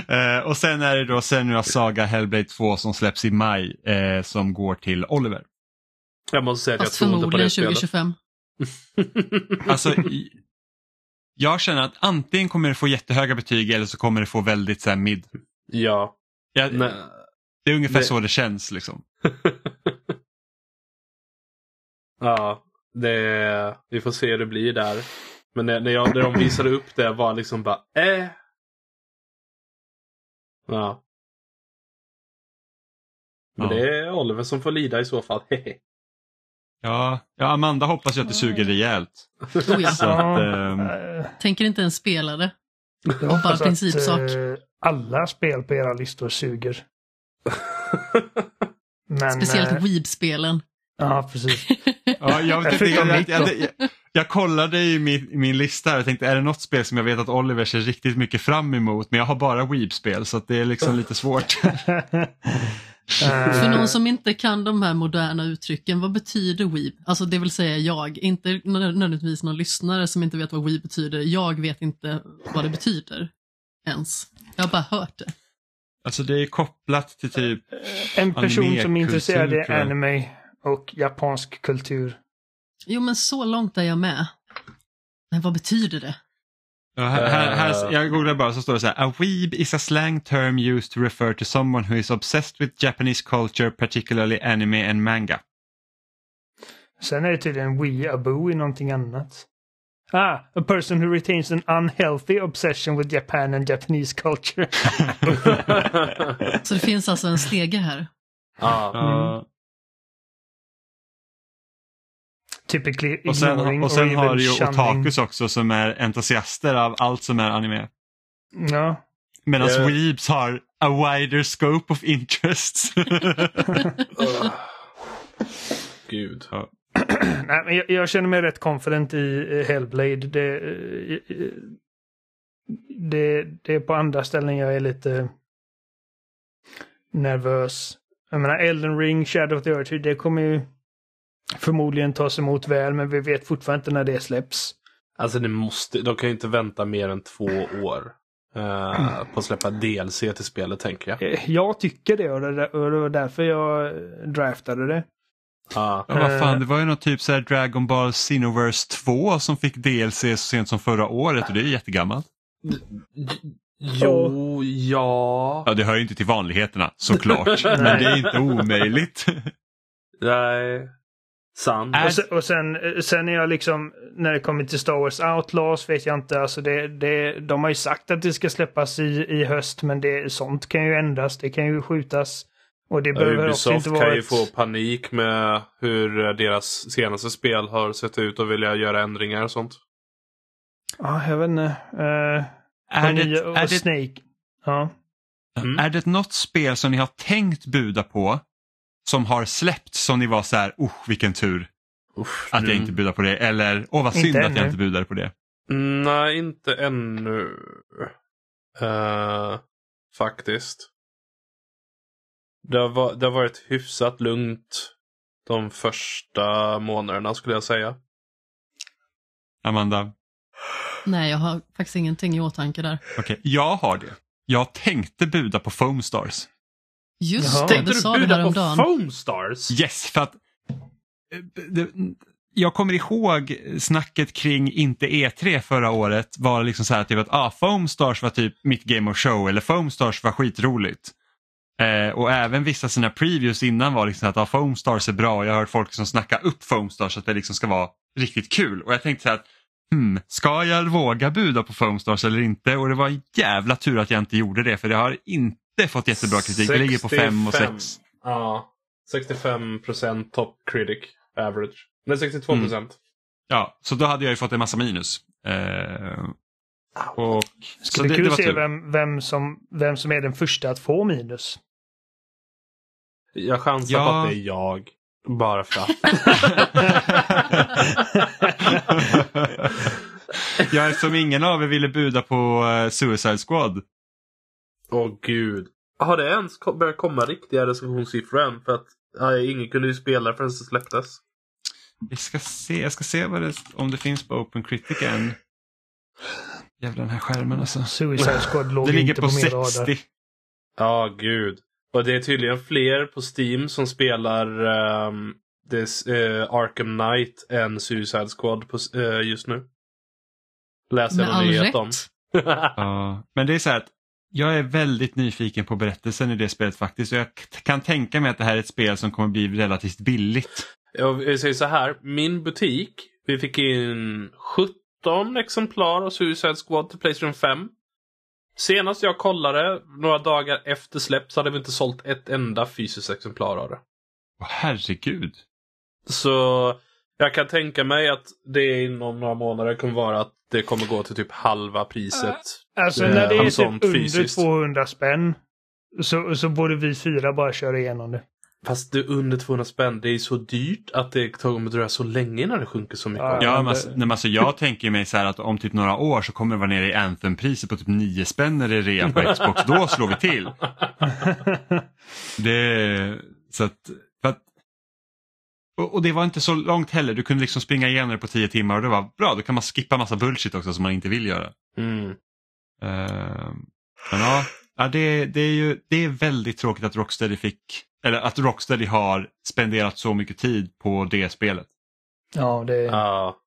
Eh, och sen är det då Senua Saga Hellblade 2 som släpps i maj eh, som går till Oliver. Jag måste säga att Fast jag tror inte på det förmodligen spelet. 2025. Alltså, jag känner att antingen kommer det få jättehöga betyg eller så kommer det få väldigt så här, mid. ja. Jag, Nej. det är ungefär Det- så det känns liksom. ja. Det, vi får se hur det blir där. Men när, när, jag, när de visade upp det var liksom bara eh. Ja. Men Ja. det är Oliver som får lida i så fall. Ja, ja Amanda hoppas ju att det suger rejält. Oh, ja. Så att, eh, Tänker inte ens spela det. jag bara hoppas principsak. att eh, alla spel på era listor suger. Men, Speciellt eh, Weeb-spelen. Ja, precis. ja, jag, vet inte, Förutom jag, jag. Jag, kollade i min, min lista och tänkte är det något spel som jag vet att Oliver ser riktigt mycket fram emot men jag har bara Weeb-spel så att det är liksom lite svårt. För någon som inte kan de här moderna uttrycken, vad betyder Weeb? Alltså det vill säga jag, inte nödvändigtvis någon lyssnare som inte vet vad Weeb betyder. Jag vet inte vad det betyder ens. Jag har bara hört det. Alltså det är kopplat till typ en person som är intresserad i anime och japansk kultur. Jo men så långt är jag med. Men vad betyder det? Ja, här, här, här, Eh. jag googlar bara så står det så här. A weeb is a slang term used to refer to someone who is obsessed with Japanese culture, particularly anime and manga. Sen är det tydligen weeaboo i någonting annat. Ah, a person who retains an unhealthy obsession with Japan and Japanese culture. Så det finns alltså en stege här. ja. Ja. Typically Och sen, ignoring och sen or har du ju otakus också som är entusiaster av allt som är anime. Ja. Medan Ja. weebs har a wider scope of interests. Gud. Nej, men jag, jag känner mig rätt confident i Hellblade. Det, det, det är på andra ställen jag är lite nervös. Jag menar Elden Ring, Shadow of the Earth, det kommer ju förmodligen tas emot väl, men vi vet fortfarande inte när det släpps. Alltså det måste, de kan ju inte vänta mer än två år. eh, på att släppa DLC till spelet tänker jag. Eh, Jag tycker det och det, var därför jag draftade det. Ja. Ja, vad fan, Eh. det var ju någon typ så här Dragon Ball Xenoverse 2 som fick DLC så sent som förra året och det är jättegammalt. Jo, ja. Ja, det hör ju inte till vanligheterna såklart, men det är inte omöjligt. Nej. Sant. Är- Och sen, och sen, eh, sen är jag liksom, när det kommer till Star Wars Outlaws vet jag inte, alltså det, det, de har ju sagt att det ska släppas i, i höst men det, sånt kan ju ändras, det kan ju skjutas. Och det behöver också Ubisoft inte kan vara ju ett... få panik med hur eh, deras senaste spel har sett ut och vilja göra ändringar och sånt. Ja, jag vet inte. Uh, är, det, är, det, Snake. Ja. Mm. är det något spel som ni har tänkt buda på som har släppts som ni var så här, oh vilken tur Uff, att jag inte budar på det eller åh vad Inte synd att ännu. jag inte budade på det. Nej, inte ännu. Eh, faktiskt. Det har, det har varit hyfsat lugnt de första månaderna skulle jag säga. Amanda, Nej, jag har faktiskt ingenting i åtanke där. okej, jag har det. Jag tänkte buda på Foam Stars. Just Jaha. det, Tänkte du du sa det buda här på om dagen. Foam Stars? Yes, för att eh, det, jag kommer ihåg snacket kring inte E3 förra året var liksom så här typ att ah, Foam Stars var typ mitt Game of Show eller Foam Stars var skitroligt. Eh, och även vissa sina previews innan var liksom att ah, Foam Stars är bra och jag har hört folk som snackar upp Foam Stars att det liksom ska vara riktigt kul. Och jag tänkte så här att hmm, ska jag våga buda på Foam Stars eller inte? Och det var en jävla tur att jag inte gjorde det för det har inte fått jättebra kritik. Det ligger på 5 och 6. Ja. 65% top critic average. Nej, 62%. Ja, så då hade jag ju fått en massa minus. Eh, och, så Skulle det, kul det se vem, vem, som, vem som är den första att få minus. Jag chansar Ja. på att det är jag. Bara för att. ja, eftersom ingen av er ville buda på uh, Suicide Squad. Åh gud. Har det ens börjat komma riktiga recensionssiffror än? För att ja, ingen kunde ju spela förrän det släpptes. Vi ska se, jag ska se vad det, om det finns på Open Critic än. Jävlar den här skärmen alltså. Suicide Squad låg Det ligger inte på på, min radar. 60. Ja, gud. Och det är tydligen fler på Steam som spelar um, this, eh, Arkham Knight än Suicide Squad på, eh, just nu. Läser jag någon nyhet om. Ja, men det är så här att jag är väldigt nyfiken på berättelsen i det spelet faktiskt. Jag kan tänka mig att det här är ett spel som kommer bli relativt billigt. Jag jag säger så här, min butik, vi fick in 17 exemplar av Suicide Squad till Playstation 5. Senast jag kollade, några dagar efter släpp, så hade vi inte sålt ett enda fysiskt exemplar av det. Åh, herregud. Så jag kan tänka mig att det inom några månader kommer vara att det kommer gå till typ halva priset. Alltså Eh, när det är typ sånt under fysiskt. 200 spänn så, så borde vi fyra bara köra igenom det. Fast det under 200 spänn, det är så dyrt att det kommer dröja så länge innan det sjunker så mycket. Ja, men alltså, men alltså, jag tänker mig så här att om typ några år så kommer det vara nere i Anthem-priset på typ 9 spänn när det är rea på Xbox. Då slår vi till. Det, så att, och, och det var inte så långt heller. Du kunde liksom springa igenom det på 10 timmar och det var bra. Då kan man skippa massa bullshit också som man inte vill göra. Mm. Eh, men ja, ja det, det, är ju, det är väldigt tråkigt att Rocksteady fick, eller att Rocksteady har spenderat så mycket tid på det spelet. Ja, det.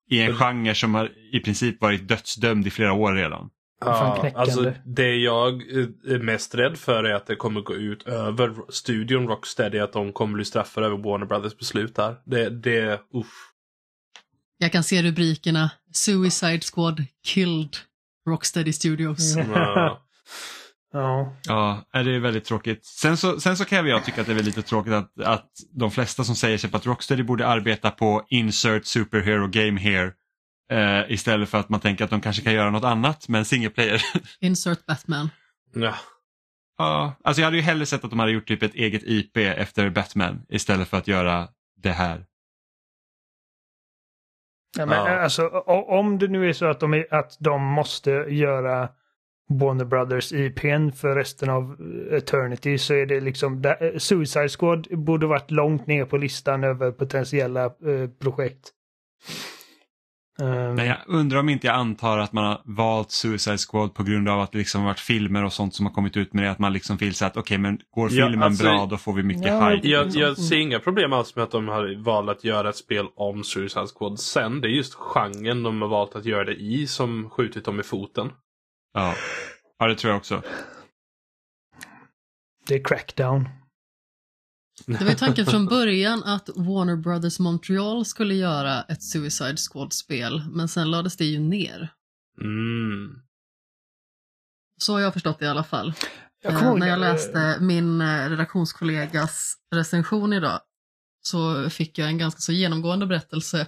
I en genre som har i princip varit dödsdömd i flera år redan. Ja, alltså det jag eh, är mest rädd för är att det kommer gå ut över studion Rocksteady, att de kommer bli straffade över Warner Brothers beslut här. Det, det, uff. Jag kan se rubrikerna Suicide Squad killed Rocksteady Studios. Ja. Ja. Ja, är det är väldigt tråkigt. Sen så, sen så kan jag tycka att det är lite tråkigt att, att de flesta som säger sig att Rocksteady borde arbeta på insert superhero game here eh, istället för att man tänker att de kanske kan göra något annat med en single player. Insert Batman. Ja. ja, alltså jag hade ju hellre sett att de hade gjort typ ett eget IP efter Batman istället för att göra det här. Ja, men, Ja. Alltså, o- om det nu är så att de, är, att de måste göra Warner Brothers IPn för resten av eh, Eternity så är det liksom där- eh, Suicide Squad borde varit långt ner på listan över potentiella eh, projekt. Um, Men jag undrar om inte jag antar att man har valt Suicide Squad på grund av att det liksom har varit filmer och sånt som har kommit ut med det. Att man liksom vill säga att okej men går Ja, filmen alltså- bra då får vi mycket Ja, hype. Jag, jag ser inga problem alls med att de har valt att göra ett spel om Suicide Squad sen. Det är just genren de har valt att göra det i som skjutit dem i foten. Ja. ja, det tror jag också. Det är crackdown. Det var ju tanken från början att Warner Brothers Montreal skulle göra ett Suicide Squad-spel, men sen lades det ju ner. Mm. Så har jag förstått det i alla fall. Jag Eh, när jag läste min eh, redaktionskollegas recension idag så fick jag en ganska så genomgående berättelse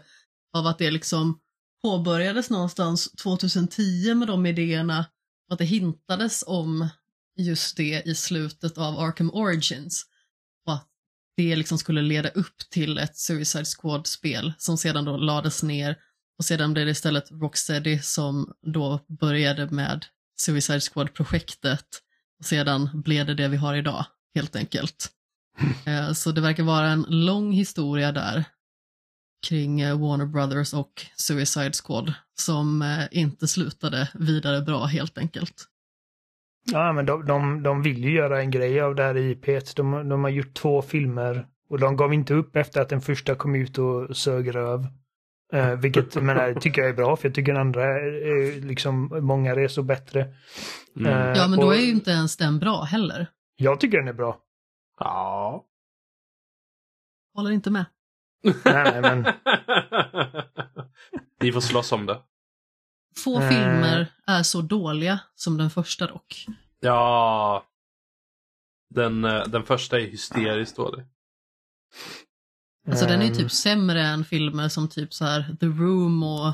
av att det liksom påbörjades någonstans 2010 med de idéerna och att det hintades om just det i slutet av Arkham Origins det liksom skulle leda upp till ett Suicide Squad-spel som sedan då lades ner och sedan blev det istället Rocksteady som då började med Suicide Squad-projektet och sedan blev det det vi har idag, helt enkelt. Eh, Så det verkar vara en lång historia där kring eh, Warner Brothers och Suicide Squad som eh, inte slutade vidare bra helt enkelt. Ja, men de, de, de vill ju göra en grej av det här IPet. De, de har gjort två filmer och de gav inte upp efter att den första kom ut och sög röv. Eh, vilket men, det tycker jag är bra, för jag tycker den andra är, är liksom många resor bättre. Mm. Eh, Ja, men då och är ju inte ens den bra heller. Jag tycker den är bra. Ja. Håller inte med. Nej, men Ni får slåss om det. Få Eh. filmer är så dåliga som den första dock. Ja. Den, eh, den första är hysteriskt dålig. Alltså den är ehm, typ sämre än filmer som typ så här The Room och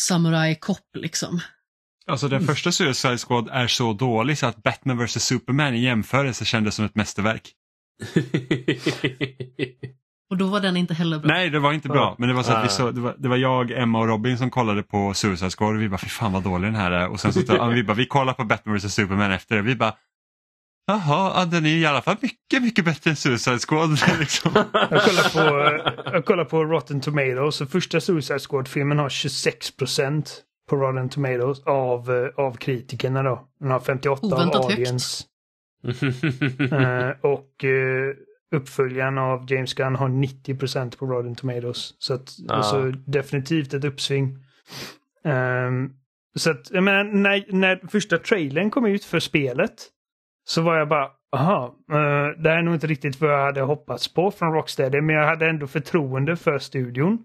Samurai Cop liksom. Alltså den första Suicide Squad är så dålig så att Batman vs Superman i jämförelse kändes som ett mästerverk. Och då var den inte heller bra. Nej, det var inte bra. Men det var, så att vi så, det, var, det var jag, Emma och Robin som kollade på Suicide Squad och vi bara, fy fan vad dålig den här är. Och sen så ja, vi bara, vi kollar på Batman vs Superman efter det. Vi bara, jaha, ja, den är i alla fall mycket, mycket bättre än Suicide Squad. liksom. Jag kollar på, jag kollar på Rotten Tomatoes och första Suicide Squad-filmen har 26 procent på Rotten Tomatoes av, eh, av kritikerna då. Den har 58 Oväntat av audience. Eh, och eh, uppföljaren av James Gunn har 90 procent på Rotten Tomatoes. Så att, Ja. alltså, definitivt ett uppsving. Ehm, så att, jag menar, när, när första trailern kom ut för spelet så var jag bara, aha, eh, det här är nog inte riktigt vad jag hade hoppats på från Rocksteady, men jag hade ändå förtroende för studion.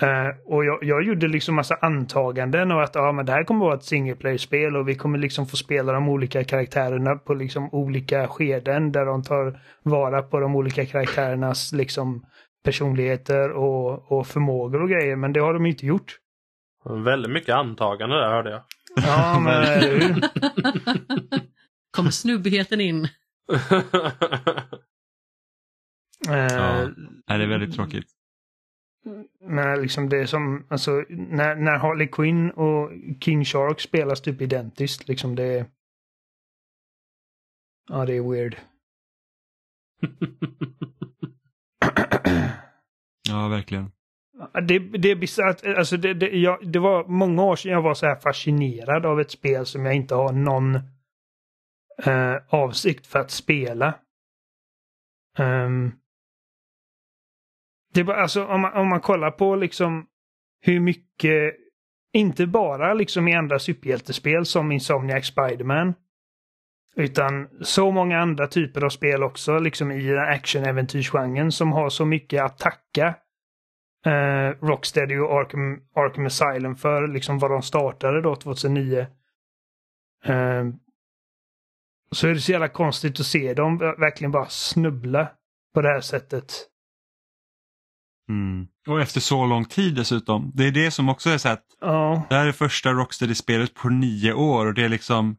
Eh, och jag, jag gjorde liksom massa antaganden och att ja, men det här kommer vara ett single player-spel och vi kommer liksom få spela de olika karaktärerna på liksom olika skeden där de tar vara på de olika karaktärernas liksom personligheter och, och förmågor och grejer, men det har de inte gjort. Väldigt mycket antagande där hörde jag. Ja, men? Kommer snubbigheten in. Eh, Ja. Det är väldigt tråkigt. Men liksom det som, alltså när, när Harley Quinn och King Shark spelas typ identiskt, liksom det. Ja, det är weird. Ja, verkligen. Det, det är bisarrt, alltså det, det, jag, det var många år sedan jag var så här fascinerad av ett spel som jag inte har någon eh, avsikt för att spela. Ehm, det bara, alltså om man, om man kollar på liksom hur mycket, inte bara liksom i andra superhjältespel som Insomniac Spiderman. Utan så många andra typer av spel också, liksom i action-äventyrsgenren som har så mycket att tacka eh, Rocksteady och Arkham, Arkham Asylum för liksom vad de startade då 2009. Eh, så är det så jävla konstigt att se dem verkligen bara snubbla på det här sättet. Mm. Och efter så lång tid dessutom. Det är det som också är så att Ja, det här är första Rocksteady-spelet på nio år och det är liksom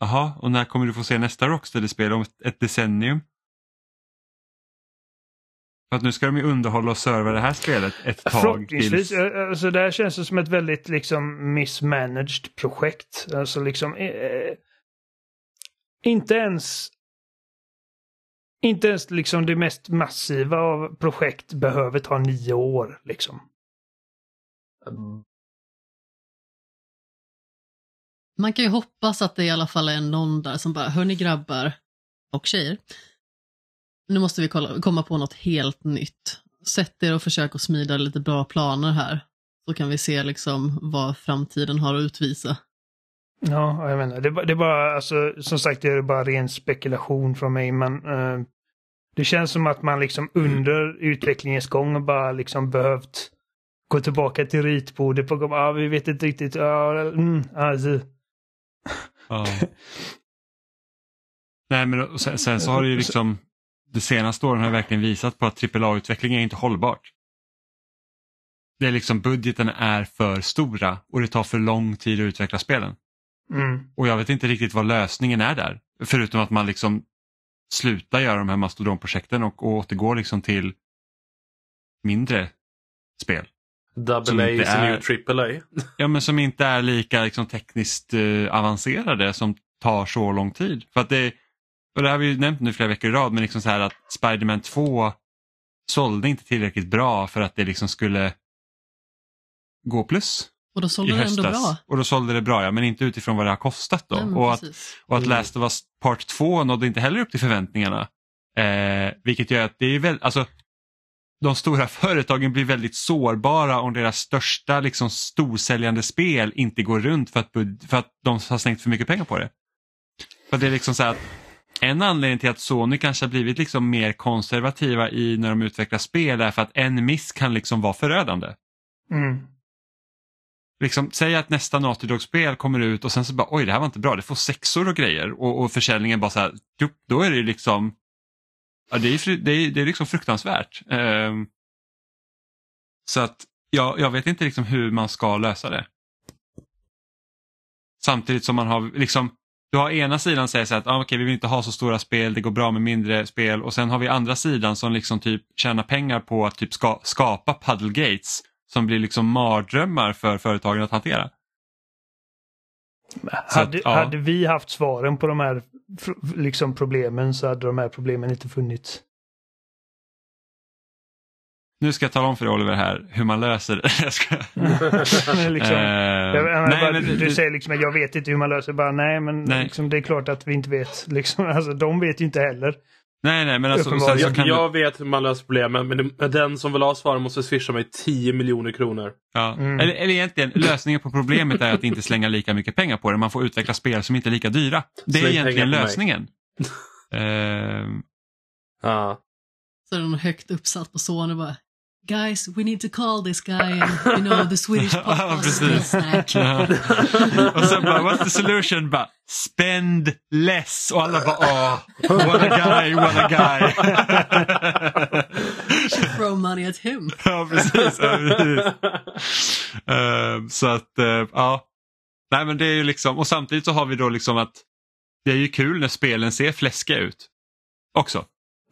Jaha, och när kommer du få se nästa Rocksteady-spel? Om ett- decennium? För att nu ska de ju underhålla och serva det här spelet ett tag förhoppningsvis. tills... eh, Alltså det här känns det som ett väldigt liksom mismanaged projekt. Alltså liksom eh, eh, inte ens inte ens liksom det mest massiva av projekt behöver ta nio år liksom. Man kan ju hoppas att det i alla fall är någon där som bara, hörni grabbar och tjejer. Nu måste vi kolla, komma på något helt nytt. Sätt er och försök att smida lite bra planer här. Så kan vi se liksom vad framtiden har att utvisa. Ja, jag menar, det, är bara- det är bara, alltså, som sagt, det är bara ren spekulation från mig, men eh, det känns som att man liksom under utvecklingens gång bara liksom behövt gå tillbaka till ritbordet och komma, ah, vi vet inte riktigt, ja, mm, alltså. Ja. Nej men sen, sen så har det ju liksom de senaste åren har verkligen visat på att AAA-utveckling är inte hållbart. Det är liksom budgeten är för stora och det tar för lång tid att utveckla spelen. Mm. Och jag vet inte riktigt vad lösningen är där. Förutom att man liksom slutar göra de här mastodonprojekten och, och återgår liksom till mindre spel. Som Double A inte är- triple A. Ja men som inte är lika liksom, tekniskt eh, avancerade som tar så lång tid. För att det, och det har vi ju nämnt nu flera veckor i rad, men liksom så här att Spider-Man 2 sålde inte tillräckligt bra för att det liksom skulle gå plus Och då sålde det ändå bra. Och då sålde det bra, ja, men inte utifrån vad det har kostat då. Nej, och, att, och att. Last of Us Part 2 nådde inte heller upp till förväntningarna. Eh, vilket gör att det är väl, alltså de stora företagen blir väldigt sårbara om deras största liksom, storsäljande spel inte går runt för att, för att de har slängt för mycket pengar på det. För det är liksom så att en anledning till att Sony kanske har blivit liksom mer konservativa i när de utvecklar spel är för att en miss kan liksom vara förödande. Mm. Liksom, säg att nästa Naughty Dog-spel kommer ut och sen så bara oj det här var inte bra, det får sexor och grejer och, och försäljningen bara så här, då är det ju liksom ja, det, är, det, är, det är liksom fruktansvärt. Um, så att jag, jag vet inte liksom hur man ska lösa det. Samtidigt som man har liksom du har ena sidan som säger så att ah, okay, vi vill inte ha så stora spel, det går bra med mindre spel och sen har vi andra sidan som liksom typ tjänar pengar på att typ ska, skapa puddle gates som blir liksom mardrömmar för företagen att hantera. Hade, att, ja. hade vi haft svaren på de här liksom problemen så hade de här problemen inte funnits. Nu ska jag tala om för dig Oliver här hur man löser det. Jag ska... Men liksom, Eh, jag, jag, nej, bara, men du, det- säger liksom att jag vet inte hur man löser bara nej men Nej. Liksom, det är klart att vi inte vet. Liksom, alltså, de vet ju inte heller. Nej, nej, men alltså, sen Uppenbarligen. så kan Jag, du, vet hur man löser problemen men den som vill ha svar måste swisha mig 10 miljoner kronor. ja. Mm. eller, eller egentligen, lösningen på problemet är att inte slänga lika mycket pengar på det. Man får utveckla spel som inte är lika dyra. Det är Släng egentligen på mig. lösningen. Ehm, Ja. Så är den högt uppsatt på Sony bara Guys, we need to call this guy and you know the Swedish podcast snatch. Ja. och sen bara, what's the solution? Bara, spend less. Och alla bara, åh, what a guy, what a guy. Throw money at him. ja, precis. Ja, precis. Ehm, så att, eh, ja. Nej men det är ju liksom, och samtidigt så har vi då liksom att det är ju kul när spelen ser fläskiga ut. Också.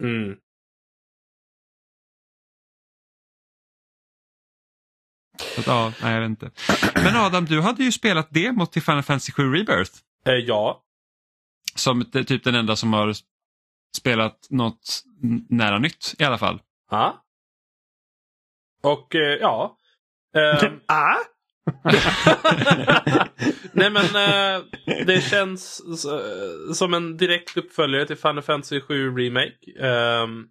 Mm. Så ja, nej jag vet inte. Men Adam, du hade ju spelat demot till Final Fantasy 7 Rebirth. Eh, ja. Som t- typ den enda som har spelat något nära nytt i alla fall. ja. Och eh, ja. Ehm, ah? Nej men eh, det känns s- som en direkt uppföljare till Final Fantasy 7 Remake. Ehm,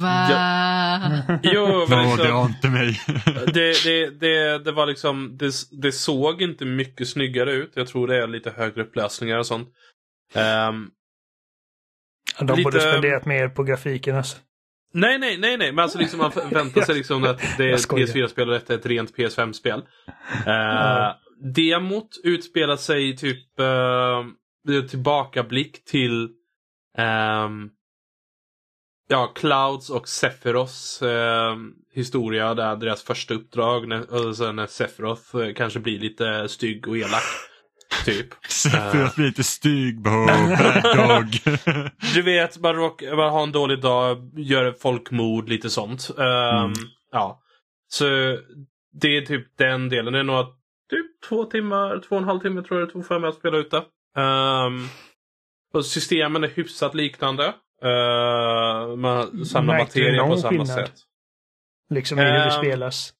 Va? jo, men Ja, det liksom, har inte mig. det, det, det, det var liksom, det, det såg inte mycket snyggare ut. Jag tror det är lite högre upplösningar och sånt. Ehm, De Lite- borde spenderat mer på grafiken alltså. nej, nej, nej, nej, men alltså liksom man förväntar sig liksom att det är ett skojar. PS4-spel och detta är ett rent PS5-spel. Uh, demot utspelar sig typ uh, det tillbakablick till ehm, ja, Clouds och Sephiroths ehm, historia där deras första uppdrag när, sen när Sephiroth eh, kanske blir lite stygg och elak. Typ. Sephiroth blir lite stygg. Dog. Du vet, man, råkar, man har en dålig dag, gör folkmord, lite sånt. Ehm, Mm. Ja. Så det är typ den delen. Det är nog typ två timmar, två och en halv timme tror jag det tog för mig att spela ut det. Ehm, och systemen är hyfsat liknande. Uh, man samlar Märkte materia på samma skillnad? sätt. Liksom i hur det Ehm, spelas.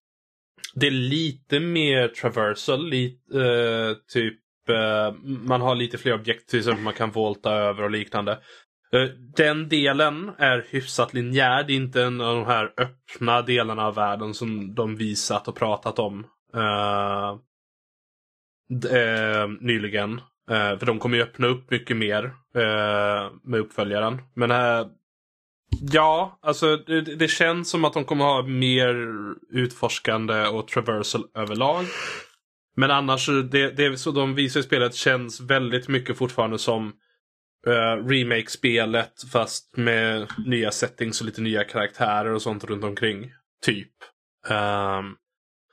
Det är lite mer traversal. Lite, eh, typ, eh, man har lite fler objekt till exempel man kan volta över och liknande. Eh, den delen är hyfsat linjär. Det är inte en av de här öppna delarna av världen som de visat och pratat om eh, eh, nyligen. Eh, för de kommer ju öppna upp mycket mer eh, med uppföljaren. Men eh, Ja, alltså det, det känns som att de kommer ha mer utforskande och traversal överlag. Men annars, det, det så de visar i spelet känns väldigt mycket fortfarande som eh, remake-spelet fast med nya settings och lite nya karaktärer och sånt runt omkring. Typ. Ehm,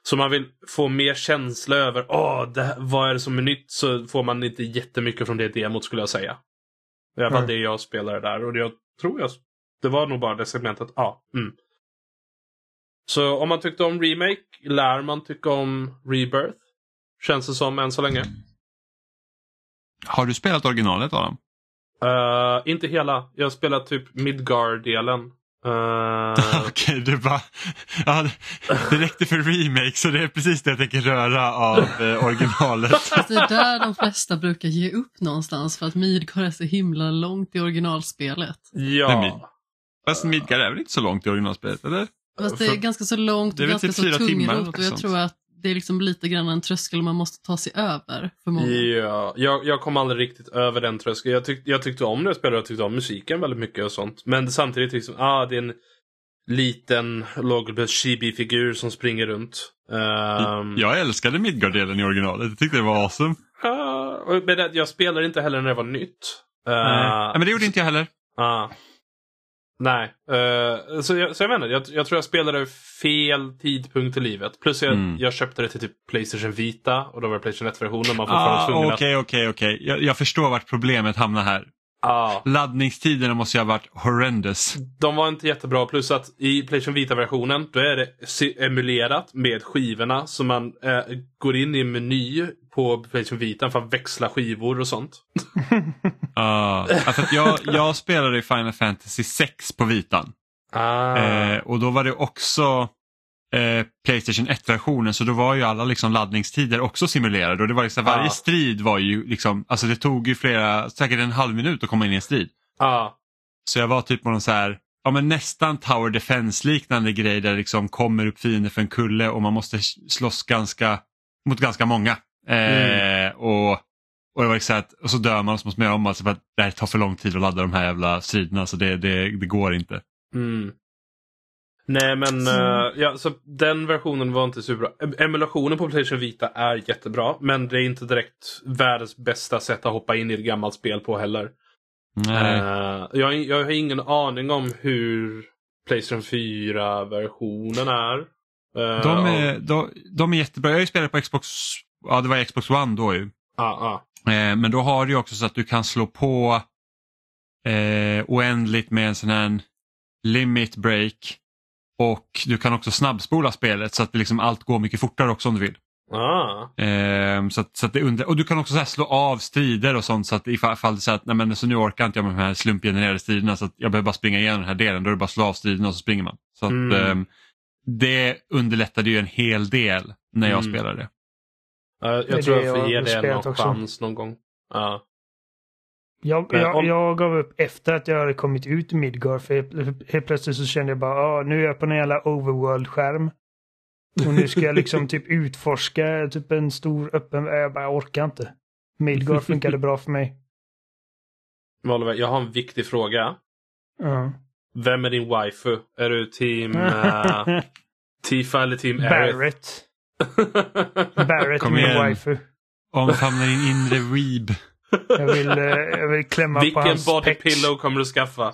så man vill få mer känsla över åh, det, vad är det som är nytt så får man inte jättemycket från det demot skulle jag säga. Det var Mm. det jag spelade där och det jag tror jag det var nog bara det segmentet. Ja. Mm. Så om man tyckte om Remake lär man tycka om Rebirth. Känns det som än så länge. Har du spelat originalet Adam? Eh, inte hela. Jag har spelat typ Midgard-delen. Eh, Okej, du bara... Ja, det- räckte för remake så det är precis det jag tänker röra av eh, originalet. Fast det är där de flesta brukar ge upp någonstans för att Midgård är så himla långt i originalspelet. ja. Fast Midgard är väl inte så långt i originalspelet, eller? Fast det är ganska så långt Det och är väl ganska typ så fyra timmar eller tungrot och jag tror att det är liksom lite grann en tröskel man måste ta sig över för många. Ja, jag, jag kom aldrig riktigt över den tröskeln. Jag, tyck, jag tyckte om det jag spelade, jag tyckte om musiken väldigt mycket och sånt. Men samtidigt liksom, ah, det är en liten lågbudget chibi-figur som springer runt. Ehm, Jag älskade Midgard-delen i originalet, jag tyckte det var awesome. och- men jag spelade inte heller när det var nytt. Uh, Nej, men det gjorde inte jag heller. ah. Nej. Uh, så, jag, så jag vet inte, jag, jag tror jag spelade fel tidpunkt i livet. Plus jag, Mm. jag köpte det till typ Playstation Vita och då var det Playstation 1-versionen. Man var Ah, Okej, okej, okej. Jag förstår vart problemet hamnar här. Ja. Laddningstiderna måste ju ha varit horrendous. De var inte jättebra. Plus att i Playstation Vita-versionen då är det emulerat med skivorna. Så man eh, går in i en meny på Playstation Vita för att växla skivor och sånt. Uh, alltså att jag, jag spelade i Final Fantasy 6 på vitan. Ah. Eh, och då var det också eh, Playstation 1-versionen så då var ju alla liksom laddningstider också simulerade. Och det var liksom, varje Ah. strid var ju liksom, alltså det tog ju flera, säkert en halv minut att komma in i en strid. ah. Så jag var typ på någon så här, ja men nästan Tower Defense liknande grej där det liksom kommer upp fiender för en kulle och man måste slåss ganska, mot ganska många. Eh, och, och, det var liksom att, och så dör man och så måste man göra om allt för att det här tar för lång tid att ladda de här jävla striderna så det, det, det går inte. Mm. Nej men eh, ja, så den versionen var inte superbra. Em- Emulationen på Playstation Vita är jättebra. Men det är inte direkt världens bästa sätt att hoppa in i ett gammalt spel på heller. Nej. Eh, jag, jag har ingen aning om hur Playstation 4-versionen är. Eh, De är, de, de är jättebra. Jag spelat på Xbox, ja det var Xbox One då ju. Ah, ah. Eh, men då har du också så att du kan slå på oändligt med en sån här limit break och du kan också snabbspola spelet så att det liksom allt går mycket fortare också om du vill. Ah. Eh, så att, så att det under, och du kan också så här slå av strider och sånt så att ifall är så att nej men, så nu orkar inte jag med de här slumpgenererade striderna så att jag behöver bara springa igenom den här delen. Då är det bara att slå av striderna och så springer man. Så att, Mm. ehm, det underlättade ju en hel del när jag Mm. spelade. Eh, jag tror jag får ge det också. chans någon gång. Ja. Jag, om- jag gav upp efter att jag hade kommit ut i Midgard. För helt, helt plötsligt så kände jag bara, ah, nu är jag på en jävla overworld-skärm. Och nu ska jag liksom typ utforska typ en stor öppen... Jag bara jag orkar inte. Midgard funkade bra för mig. Oliver, jag har en viktig fråga. Ja. Vem är din waifu? Är du team uh, Tifa eller team? Barrett. Barrett är Kom min waifu. Omfamna din inre weeb. Jag vill, eh, jag vill klämma på Vilken hans body pecs. pillow kommer du skaffa?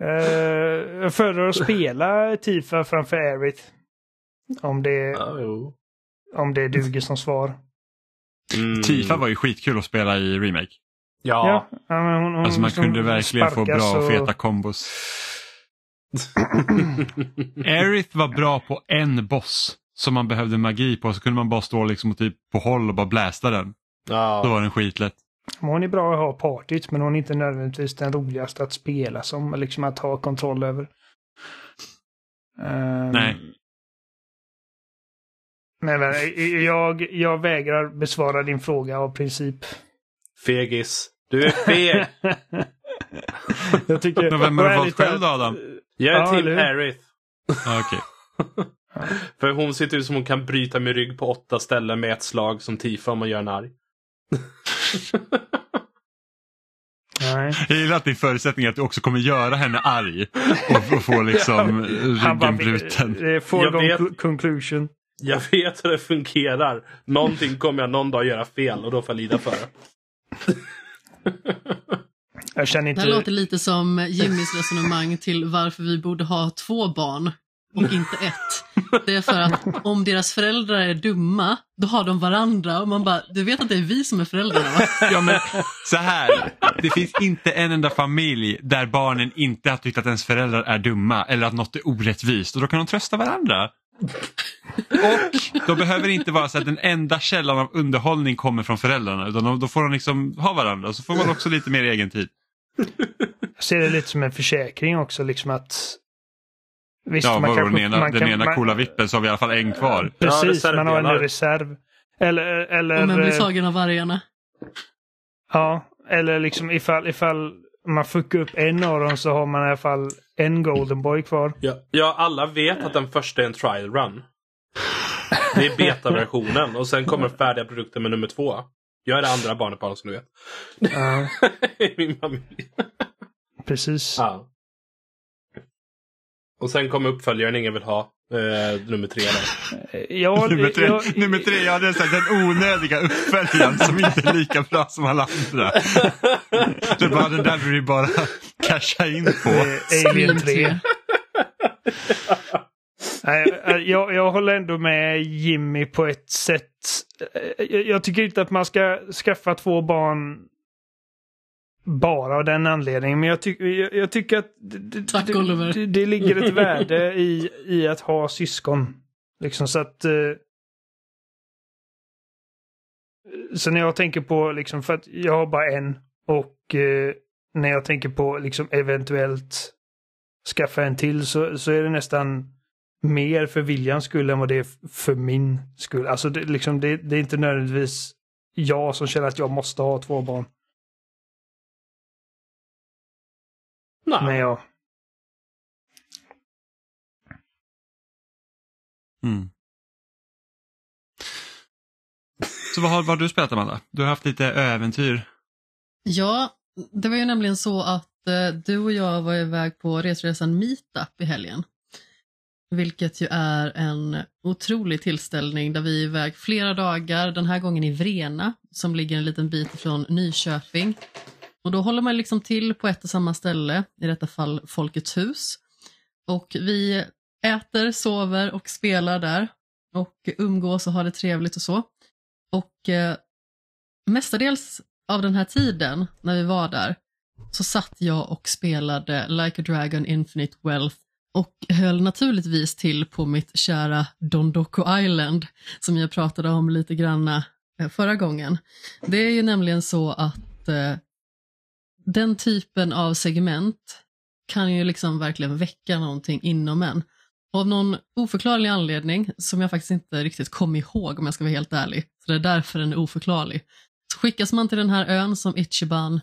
Eh, jag föredrar att spela Tifa framför Aerith. Om det, jo. om det duger som svar. Mm. Tifa var ju skitkul att spela i Remake. Ja. Ja, hon, hon Alltså man kunde verkligen få bra och och- feta kombos. Aerith var bra på en boss som man behövde magi på så kunde man bara stå liksom typ på håll och bara blästa den. Då ja. var den skitlätt. Hon är bra att ha partyt men hon är inte nödvändigtvis den roligaste att spela som. Liksom att ha kontroll över. Ehm, Nej. Men men, jag, jag vägrar besvara din fråga av princip. Fegis. Du är feg. jag tycker... Men vem har du valt själv då Adam? Jag är Ja? Aerith. Ja, okej. För hon ser ut som hon kan bryta min rygg på åtta ställen med ett slag som Tifa om man gör en arg. Nej. Jag gillar att din förutsättning är att du också kommer göra henne arg och, och få liksom ryggen bruten. Det är foregone conclusion. Jag vet hur det fungerar. Någonting kommer jag någon dag göra fel och då får jag lida för det. Jag känner Det inte... här låter lite som Jimmys resonemang till varför vi borde ha två barn och inte ett. Det är för att om deras föräldrar är dumma, då har de varandra och man bara, du vet att det är vi som är föräldrarna va? Ja men så här, det finns inte en enda familj där barnen inte har tyckt att ens föräldrar är dumma eller att något är orättvist och då kan de trösta varandra. Och då behöver det inte vara så att den enda källan av underhållning kommer från föräldrarna utan då- får de liksom ha varandra så får man också lite mer egen tid. Jag ser det lite som en försäkring också, liksom att... Visst, Ja, den kanske- ena, den kan- ena man- coola vippen så har vi i alla fall en kvar. Precis, Ja, man har en reserv. Eller, eller, Om man blir eh, tagen av vargarna. ja, eller liksom ifall, ifall man fuckar upp en av dem så har man i alla fall en golden boy kvar. Ja, ja, alla vet att den första är en trial run. Det är betaversionen och sen kommer färdiga produkter med nummer två. Jag är det andra barnet bara som du vet. Ja, min familj. precis. Ja. Och sen kommer uppföljaren ingen vill ha. Eh, nummer tre där. Ja, nummer, tre, jag- nummer tre, ja det är så här, den onödiga uppföljaren som inte är lika bra som alla andra. Det bara den där vi bara casha in på. eh, Alien Scream 3. Nej, eh, jag, jag håller ändå med Jimmy på ett sätt. Eh, Jag, jag tycker inte att man ska skaffa två barn bara av den anledningen. Men jag, tyck, jag, jag tycker att Tack, det, det, det ligger ett värde i, i att ha syskon. Liksom så att... Eh, så när jag tänker på, liksom, för att jag har bara en och eh, när jag tänker på liksom eventuellt skaffa en till så, så är det nästan mer för Viljans skull än vad det är för min skull. Alltså det, liksom, det, det är inte nödvändigtvis jag som känner att jag måste ha två barn. Nej. Men ja. Mm. Så vad har, vad har du spelat Amanda? Du har haft lite äventyr. Ja, det var ju nämligen så att eh, du och jag var iväg på resresan Meetup i helgen. Vilket ju är en otrolig tillställning där vi är iväg flera dagar, den här gången i Vrena som ligger en liten bit från Nyköping. Och då håller man liksom till på ett och samma ställe, i detta fall Folkets hus. Och vi äter, sover och spelar där och umgås och har det trevligt och så. Och eh, mestadels av den här tiden när vi var där så satt jag och spelade Like a Dragon Infinite Wealth och höll naturligtvis till på mitt kära Dondoko Island som jag pratade om lite granna eh, förra gången. Det är ju nämligen så att eh, den typen av segment kan ju liksom verkligen väcka någonting inom en. Och av någon oförklarlig anledning, som jag faktiskt inte riktigt kommer ihåg om jag ska vara helt ärlig, så det är därför den är oförklarlig, så skickas man till den här ön som Ichiban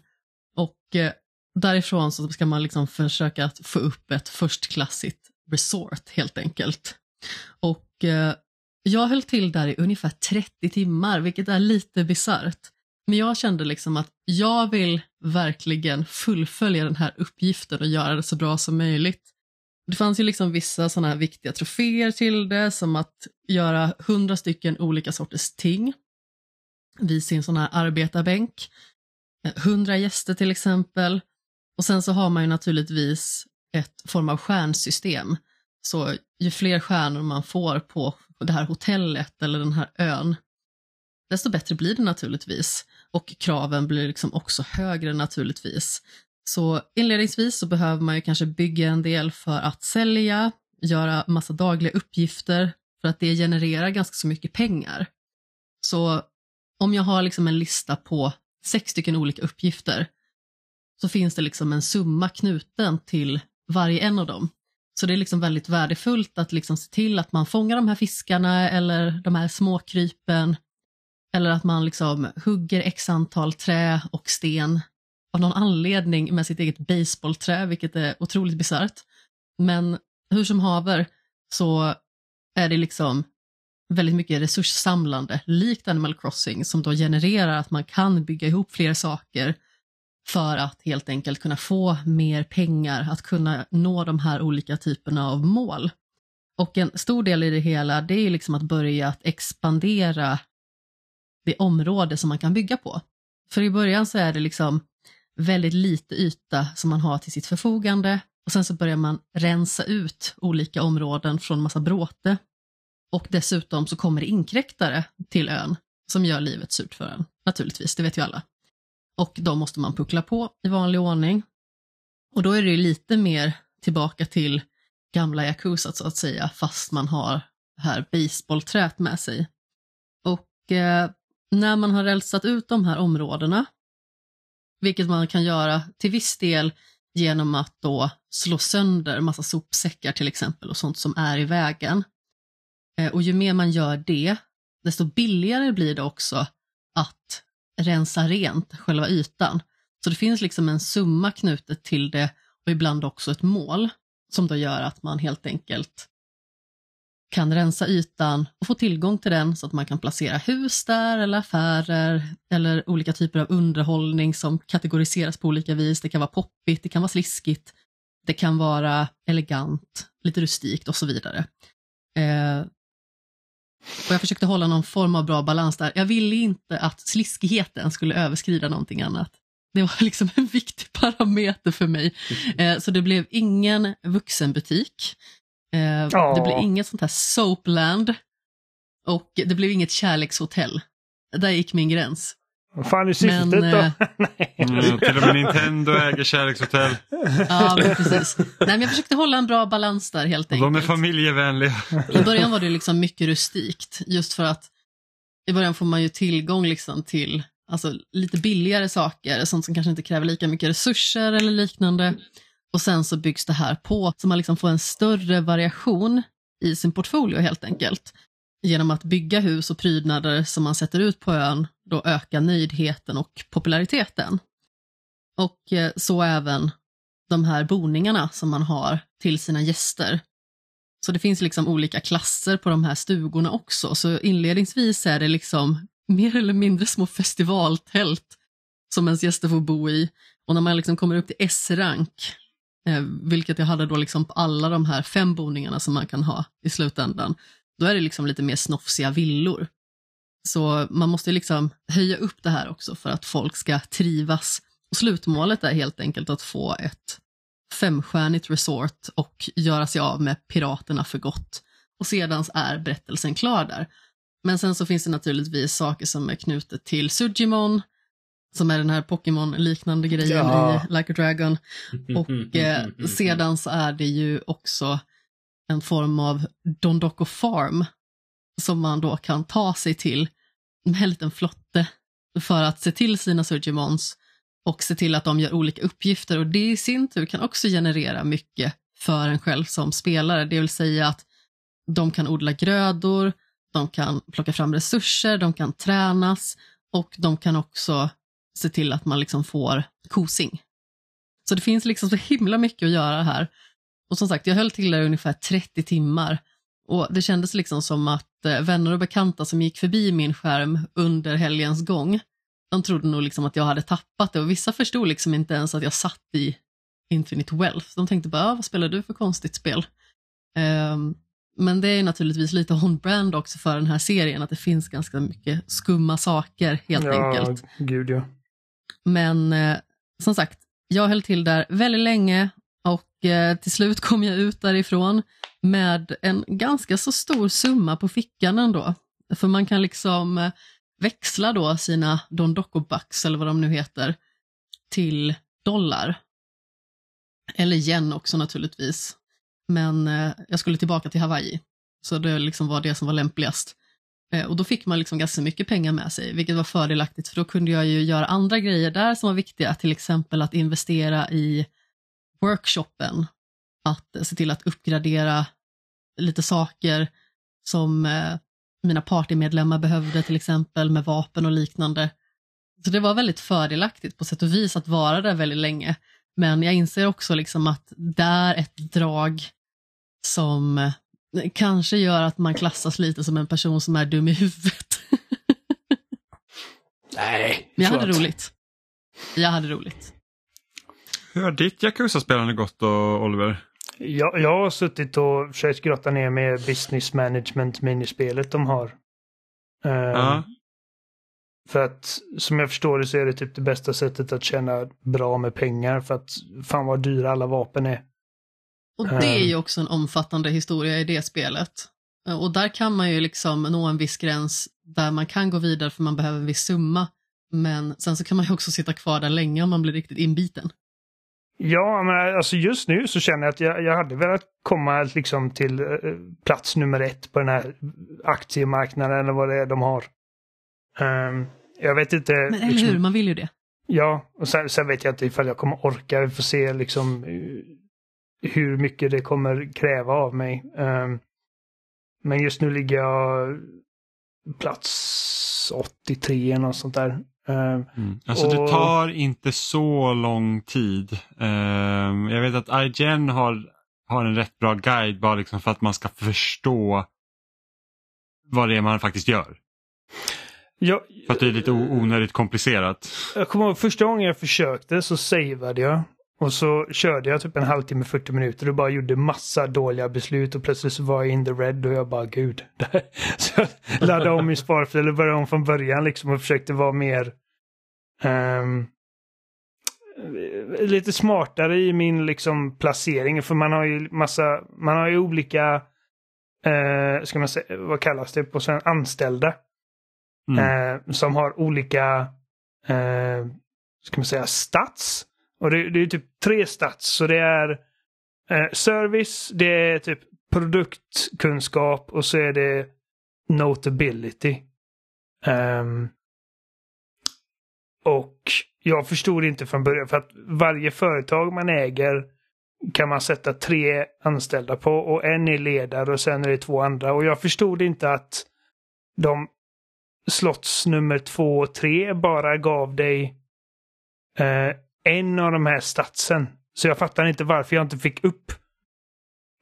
och eh, därifrån så ska man liksom försöka att få upp ett förstklassigt resort helt enkelt. Och eh, jag höll till där i ungefär 30 timmar, vilket är lite bisarrt. Men jag kände liksom att jag vill verkligen fullfölja den här uppgiften och göra det så bra som möjligt. Det fanns ju liksom vissa sådana här viktiga troféer till det, som att göra hundra stycken olika sorters ting vid sin sån här arbetarbänk. Eh, hundra gäster till exempel. Och sen så har man ju naturligtvis ett form av stjärnsystem. Så ju fler stjärnor man får på det här hotellet eller den här ön, desto bättre blir det naturligtvis. Och kraven blir liksom också högre naturligtvis. Så inledningsvis så behöver man ju kanske bygga en del för att sälja, göra massa dagliga uppgifter för att det genererar ganska så mycket pengar. Så om jag har liksom en lista på sex stycken olika uppgifter så finns det liksom en summa knuten till varje en av dem. Så det är liksom väldigt värdefullt att liksom se till att man fångar de här fiskarna eller de här småkrypen eller att man liksom hugger x antal trä och sten av någon anledning med sitt eget baseballträ, vilket är otroligt bisarrt. Men hur som haver så är det liksom väldigt mycket resurssamlande, likt Animal Crossing, som då genererar att man kan bygga ihop fler saker för att helt enkelt kunna få mer pengar, att kunna nå de här olika typerna av mål. Och en stor del i det hela, det är liksom att börja att expandera det område som man kan bygga på. För i början så är det liksom väldigt lite yta som man har till sitt förfogande och sen så börjar man rensa ut olika områden från massa bråte. Och dessutom så kommer det inkräktare till ön som gör livet surt för en, naturligtvis, det vet ju alla. Och de måste man puckla på i vanlig ordning. Och då är det ju lite mer tillbaka till gamla Yakuza så att säga, fast man har det här baseballträt med sig. Och eh, när man har rälsat ut de här områdena, vilket man kan göra till viss del genom att då slå sönder massa sopsäckar till exempel och sånt som är i vägen. Eh, och ju mer man gör det, desto billigare blir det också att rensa rent själva ytan. Så det finns liksom en summa knutet till det och ibland också ett mål som då gör att man helt enkelt kan rensa ytan och få tillgång till den så att man kan placera hus där eller affärer eller olika typer av underhållning som kategoriseras på olika vis. Det kan vara poppigt, det kan vara sliskigt, det kan vara elegant, lite rustikt och så vidare. Eh, och jag försökte hålla någon form av bra balans där. Jag ville inte att sliskigheten skulle överskrida någonting annat. Det var liksom en viktig parameter för mig. Eh, så det blev ingen vuxenbutik. Eh, Ja. Det blev inget sånt här soapland. Och det blev inget kärlekshotell. Där gick min gräns. Vad fan är syftet Men, då? eh, Nej. Mm, till och med Nintendo äger kärlekshotell. Ja, men precis. Nej, men jag försökte hålla en bra balans där helt Och de är enkelt. familjevänliga. I början var det liksom mycket rustikt, just för att i början får man ju tillgång liksom till alltså, lite billigare saker, sånt som kanske inte kräver lika mycket resurser eller liknande. Och sen så byggs det här på, så man liksom får en större variation i sin portfolio helt enkelt. Genom att bygga hus och prydnader som man sätter ut på ön, då ökar nöjdheten och populariteten. Och eh, så även de här boningarna som man har till sina gäster. Så det finns liksom olika klasser på de här stugorna också. Så inledningsvis är det liksom mer eller mindre små festivaltält som ens gäster får bo i. Och när man liksom kommer upp till S-rank, eh, vilket jag hade då liksom på alla de här fem boningarna som man kan ha i slutändan, då är det liksom lite mer snofsiga villor. Så man måste liksom höja upp det här också för att folk ska trivas. Och slutmålet är helt enkelt att få ett femstjärnigt resort och göra sig av med piraterna för gott. Och sedan är berättelsen klar där. Men sen så finns det naturligtvis saker som är knutet till Sujimon, som är den här Pokémon-liknande grejen Ja. i Like a Dragon. Och eh, sedan så är det ju också en form av Dondoko Farm som man då kan ta sig till med en liten flotte för att se till sina Surgimons och se till att de gör olika uppgifter och det i sin tur kan också generera mycket för en själv som spelare. Det vill säga att de kan odla grödor, de kan plocka fram resurser, de kan tränas och de kan också se till att man liksom får kosing. Så det finns liksom så himla mycket att göra här. Och som sagt, jag höll till där ungefär 30 timmar och det kändes liksom som att eh, vänner och bekanta som gick förbi min skärm under helgens gång, de trodde nog liksom att jag hade tappat det och vissa förstod liksom inte ens att jag satt i Infinite Wealth. De tänkte bara, "Ah, vad spelar du för konstigt spel? Ehm, men det är naturligtvis lite on-brand också för den här serien, att det finns ganska mycket skumma saker helt ja, enkelt. gud ja. Men eh, som sagt, jag höll till där väldigt länge och eh, till slut kom jag ut därifrån med en ganska så stor summa på fickan ändå. För man kan liksom eh, växla då sina Don Doco Bucks, eller vad de nu heter, till dollar. Eller yen också naturligtvis. Men eh, jag skulle tillbaka till Hawaii, så det liksom var det som var lämpligast. Eh, och då fick man liksom ganska mycket pengar med sig, vilket var fördelaktigt för då kunde jag ju göra andra grejer där som var viktiga, till exempel att investera i workshopen, att eh, se till att uppgradera lite saker som eh, mina partymedlemmar behövde, till exempel med vapen och liknande. Så det var väldigt fördelaktigt på sätt och vis att vara där väldigt länge. Men jag inser också liksom att det är ett drag som kanske gör att man klassas lite som en person som är dum i huvudet. Nej. Men jag hade förlåt. roligt. Jag hade roligt. Hur har ditt Yakuza-spelande gått då, Oliver? Jag, jag har suttit och försökt grotta ner med business management minispelet de har. Ehm, Ja. För att som jag förstår det så är det typ det bästa sättet att tjäna bra med pengar för att fan vad dyra alla vapen är. Och det är Ehm. ju också en omfattande historia i det spelet. Och där kan man ju liksom nå en viss gräns där man kan gå vidare för man behöver en viss summa. Men sen så kan man ju också sitta kvar där länge om man blir riktigt inbiten. Ja, men alltså just nu så känner jag att jag, jag hade velat komma liksom till eh, plats nummer ett på den här aktiemarknaden eller vad det är de har. Ehm, jag vet inte. Men eller liksom- hur, man vill ju det. Ja, och sen, sen vet jag inte ifall jag kommer orka. Vi får se liksom eh, hur mycket det kommer kräva av mig. Ehm, men just nu ligger jag plats 83 eller något sånt där. Ehm, Mm. Alltså Och- det tar inte så lång tid. Ehm, jag vet att IGN har, har en rätt bra guide bara liksom för att man ska förstå vad det är man faktiskt gör. jag, För att det är lite onödigt komplicerat. jag kommer ihåg första gången jag försökte så savade jag. Och så körde jag typ en halvtimme, 40 minuter och bara gjorde massa dåliga beslut och plötsligt så var jag in the red och jag bara gud. så jag laddade om min sparfil och började om från början liksom och försökte vara mer um, lite smartare i min liksom placering för man har ju massa, man har ju olika, uh, ska man säga, vad kallas det på sen, anställda. Mm. Uh, som har olika, uh, ska man säga, stats. Och det, det är typ tre stats. Så det är eh, service, det är typ produktkunskap och så är det notability. Um, och jag förstod inte från början för att varje företag man äger kan man sätta tre anställda på och en är ledare och sen är det två andra. Och jag förstod inte att de slots nummer två och tre bara gav dig eh, en av de här statsen. Så jag fattar inte varför jag inte fick upp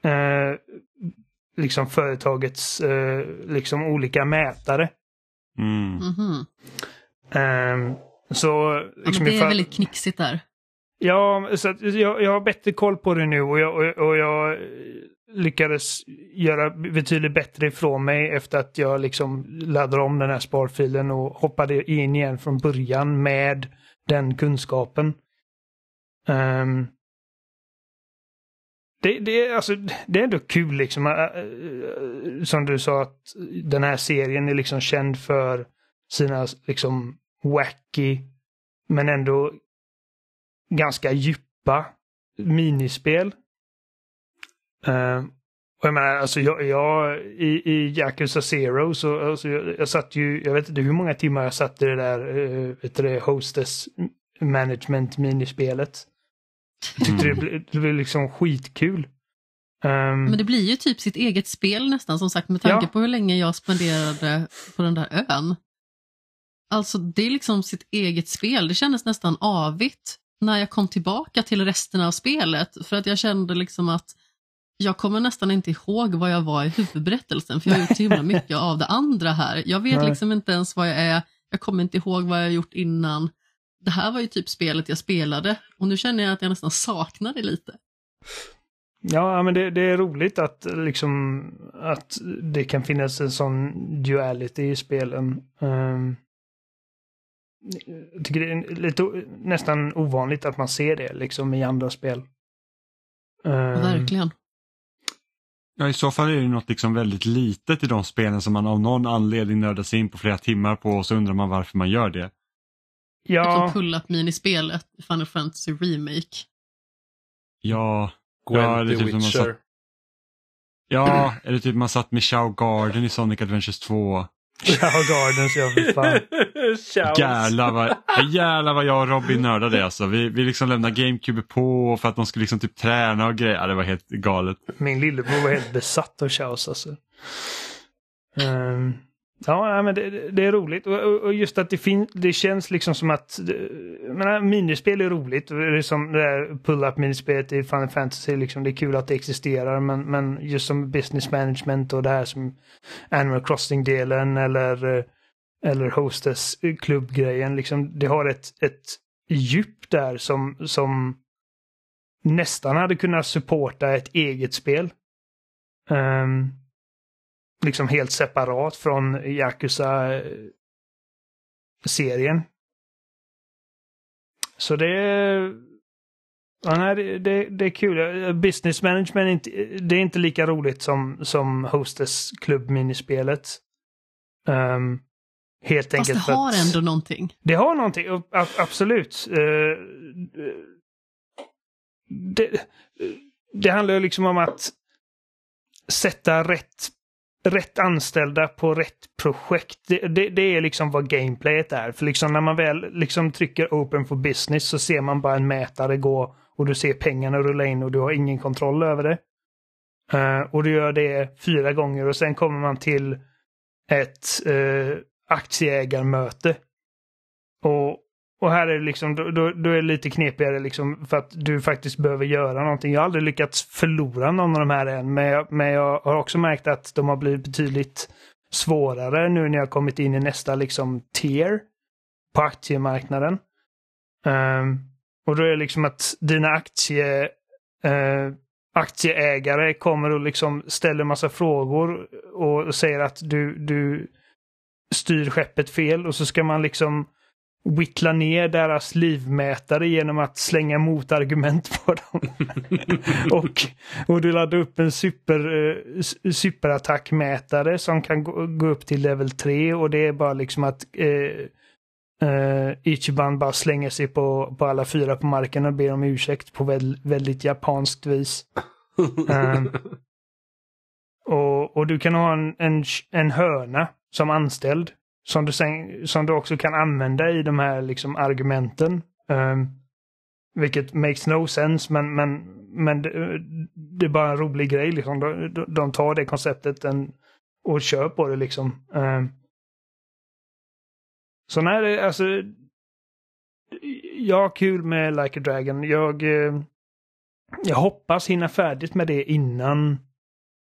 eh, liksom företagets eh, liksom olika mätare. Mm. Mm -hmm. um, så, liksom ja, det är väldigt knixigt där. Ja, så jag, jag har bättre koll på det nu och jag, och, och jag lyckades göra betydligt bättre ifrån mig efter att jag liksom laddade om den här sparfilen och hoppade in igen från början med den kunskapen. Um, det, det, är alltså, det är ändå kul liksom. Äh, som du sa att den här serien är liksom känd för sina liksom wacky men ändå ganska djupa minispel. Uh, och jag menar, alltså jag, jag i, i Yakuza Zero så alltså jag, jag satt ju, jag vet inte hur många timmar jag satt i det där, uh, vet du det, Hostess Management minispelet. Jag tyckte mm. det, blev, det blev liksom skitkul. Um, Men det blir ju typ sitt eget spel nästan som sagt med tanke ja. på hur länge jag spenderade på den där ön. Alltså det är liksom sitt eget spel. Det kändes nästan avigt när jag kom tillbaka till resten av spelet för att jag kände liksom att jag kommer nästan inte ihåg vad jag var i huvudberättelsen för jag har gjort så himla mycket av det andra här. Jag vet Nej. liksom inte ens vad jag är, jag kommer inte ihåg vad jag gjort innan det här var ju typ spelet jag spelade och nu känner jag att jag nästan saknar det lite. Ja, men det, det, är roligt att liksom att det kan finnas en sån duality i spelen. Um, jag tycker det är lite nästan ovanligt att man ser det liksom i andra spel. Um, Verkligen. Ja, i så fall är det något liksom väldigt litet i de spelen som man av någon anledning nördar sig in på flera timmar på och så undrar man varför man gör det. Ja. Typ pull-up minispelet Final Fantasy Remake. Ja. Gwen ja, eller typ Witcher. Satt... Ja, eller typ man satt med Shao Garden i Sonic Adventures 2. Shao Gardens, ja för fan. jävlar, vad, jävlar vad jag och Robin nördade alltså. Vi, vi liksom lämnade GameCube på för att de skulle liksom typ träna och grejer. Ja, det var helt galet. Min lillebror var helt besatt av Chaos alltså. Um, Ja, men det, det är roligt och, och, just att det, fin det känns liksom som att menar, minispel är roligt. Det är som det där pull-up minispelet i Final Fantasy, liksom, det är kul att det existerar men, men just som business management och det här som Animal Crossing-delen eller, eh, eller Hostess klubbgrejen, liksom, det har ett, ett djup där som, som nästan hade kunnat supporta ett eget spel. Um, liksom helt separat från Yakuza-serien. Så det. Ja, nej, det, det, det, är kul. Business management det är inte lika roligt som, som Hostess klubb-minispelet. Um, helt Fast enkelt det har att, ändå någonting. Det har någonting, absolut. Uh, det, det handlar liksom om att sätta rätt rätt anställda på rätt projekt. Det, det, det, är liksom vad gameplayet är. För liksom när man väl liksom trycker open for business så ser man bara en mätare gå och du ser pengarna rulla in och du har ingen kontroll över det. Uh, och du gör det fyra gånger och sen kommer man till ett uh, aktieägarmöte. Och och här är det liksom, då, då, då, är det lite knepigare liksom för att du faktiskt behöver göra någonting. Jag har aldrig lyckats förlora någon av de här än, men jag, men jag har också märkt att de har blivit betydligt svårare nu när jag kommit in i nästa liksom tier på aktiemarknaden. Um, Och då är det liksom att dina aktie, uh, aktieägare kommer och liksom ställer massa frågor och säger att du, du styr skeppet fel och så ska man liksom whittla ner deras livmätare genom att slänga motargument på dem. och, och du laddar upp en super, eh, superattackmätare som kan gå, gå upp till level 3 och det är bara liksom att eh, eh, Ichiban bara slänger sig på, på alla fyra på marken och ber om ursäkt på väl, väldigt japanskt vis. Um, och, och du kan ha en, en, en hörna som anställd som du, sen, som du också kan använda i de här liksom argumenten. Um, vilket makes no sense men, men, men det, det, är bara en rolig grej. Liksom. De, de tar det konceptet en, och kör på det liksom. Um, så nej, alltså. Jag har kul med Like a Dragon. Jag, ehm, jag hoppas hinna färdigt med det innan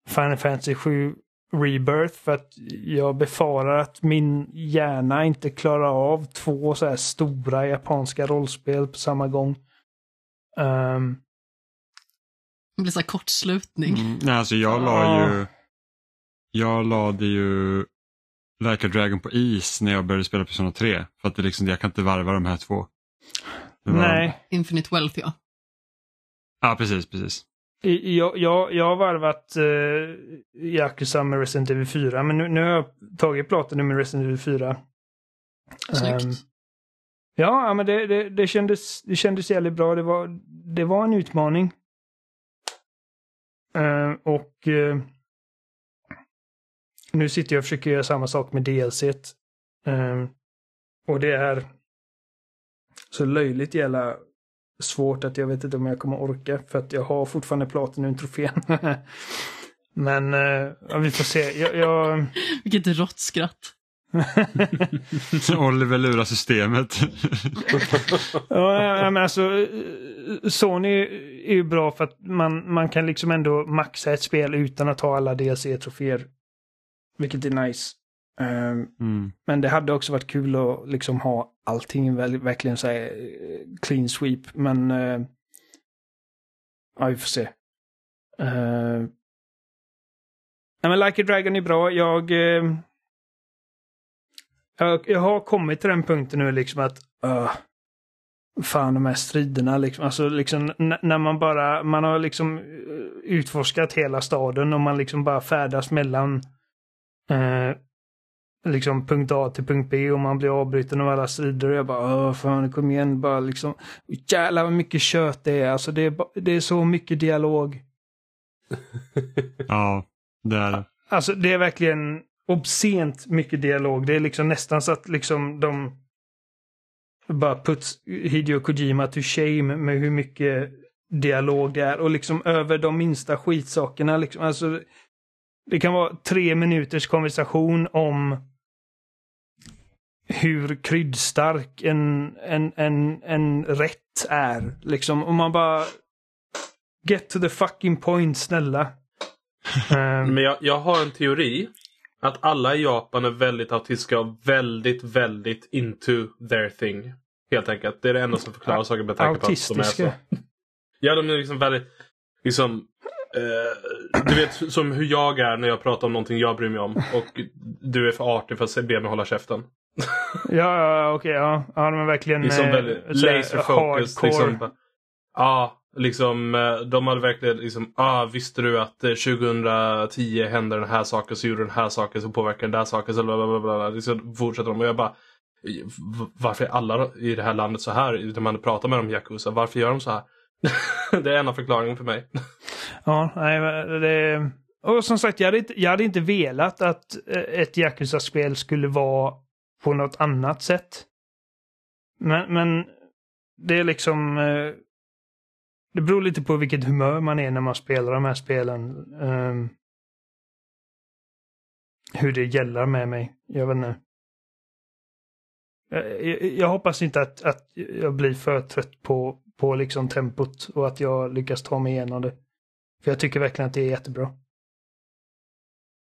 Final Fantasy 7 Rebirth för att jag befarar att min hjärna inte klarar av två så här stora japanska rollspel på samma gång. Um, det blir så här kortslutning. Mm, nej, alltså jag la ju jag lade ju Like a Dragon på is när jag började spela Persona 3. För att det liksom, jag kan inte varva de här två. Var... Nej. Infinite Wealth ja. Ja, precis, precis. Jag, jag, jag har varvat uh, Yakuza med Resident Evil 4, men nu, nu har jag tagit plåten med Resident Evil 4. Snyggt. Um, ja, men det, det, det, kändes, det kändes jävligt bra. Det var, det var en utmaning. Uh, och uh, nu sitter jag och försöker göra samma sak med DLC. Um, ehm, och det är så löjligt jävla svårt att jag vet inte om jag kommer orka för att jag har fortfarande Platinum-trofén. Men uh, ja, vi får se. Jag, jag... Vilket rått skratt. Oliver lurar systemet. ja, men alltså Sony är ju bra för att man, man kan liksom ändå maxa ett spel utan att ha alla DLC-troféer. Vilket är nice. Uh, mm. Men det hade också varit kul att liksom ha allting verkligen så här, clean sweep. Men uh, ja, vi får se. Uh, nej, men Like a Dragon är bra. Jag, uh, jag, jag, har kommit till den punkten nu liksom att uh, fan de här striderna liksom. Alltså liksom när man bara, man har liksom utforskat hela staden och man liksom bara färdas mellan eh, liksom punkt A till punkt B och man blir avbruten av alla sidor. Och jag bara, fan kom igen bara liksom. Jävlar vad mycket kött det är. Alltså det är, det är så mycket dialog. ja, det är det. Alltså det är verkligen obscent mycket dialog. Det är liksom nästan så att liksom de bara puts Hideo Kojima to shame med hur mycket dialog det är och liksom över de minsta skitsakerna. Liksom, alltså, det kan vara tre minuters konversation om hur kryddstark en, en, en, en rätt är. Liksom, om man bara... Get to the fucking point, snälla. um... Men jag, jag har en teori. Att alla i Japan är väldigt autistiska och väldigt, väldigt into their thing. Helt enkelt. Det är det enda som förklarar saken med tanke på att de är så. Ja, de är liksom väldigt... Liksom, Eh, du vet som hur jag är när jag pratar om någonting jag bryr mig om. Och du är för artig för att be mig hålla käften. Ja, ja okej. Okay, ja. ja, de är verkligen liksom eh, laser focus. Liksom, ja, liksom eh, de hade verkligen liksom, ah, visste du att 2010 eh, hände den här saken så gjorde den här saken så påverkar den där saken så bla bla bla. bla. Liksom fortsätter de och jag bara varför är alla i det här landet så här? När man pratar med dem Yakuza, varför gör de så här? det är en av förklaringen för mig. ja, nej, det... Och som sagt, jag hade inte, jag hade inte velat att ett Yakuza-spel skulle vara på något annat sätt. Men, men det är liksom... Eh, det beror lite på vilket humör man är när man spelar de här spelen. Um, hur det gäller med mig. Jag vet inte. Jag, jag, hoppas inte att, att jag blir för trött på, på liksom tempot och att jag lyckas ta mig igenom det. För jag tycker verkligen att det är jättebra.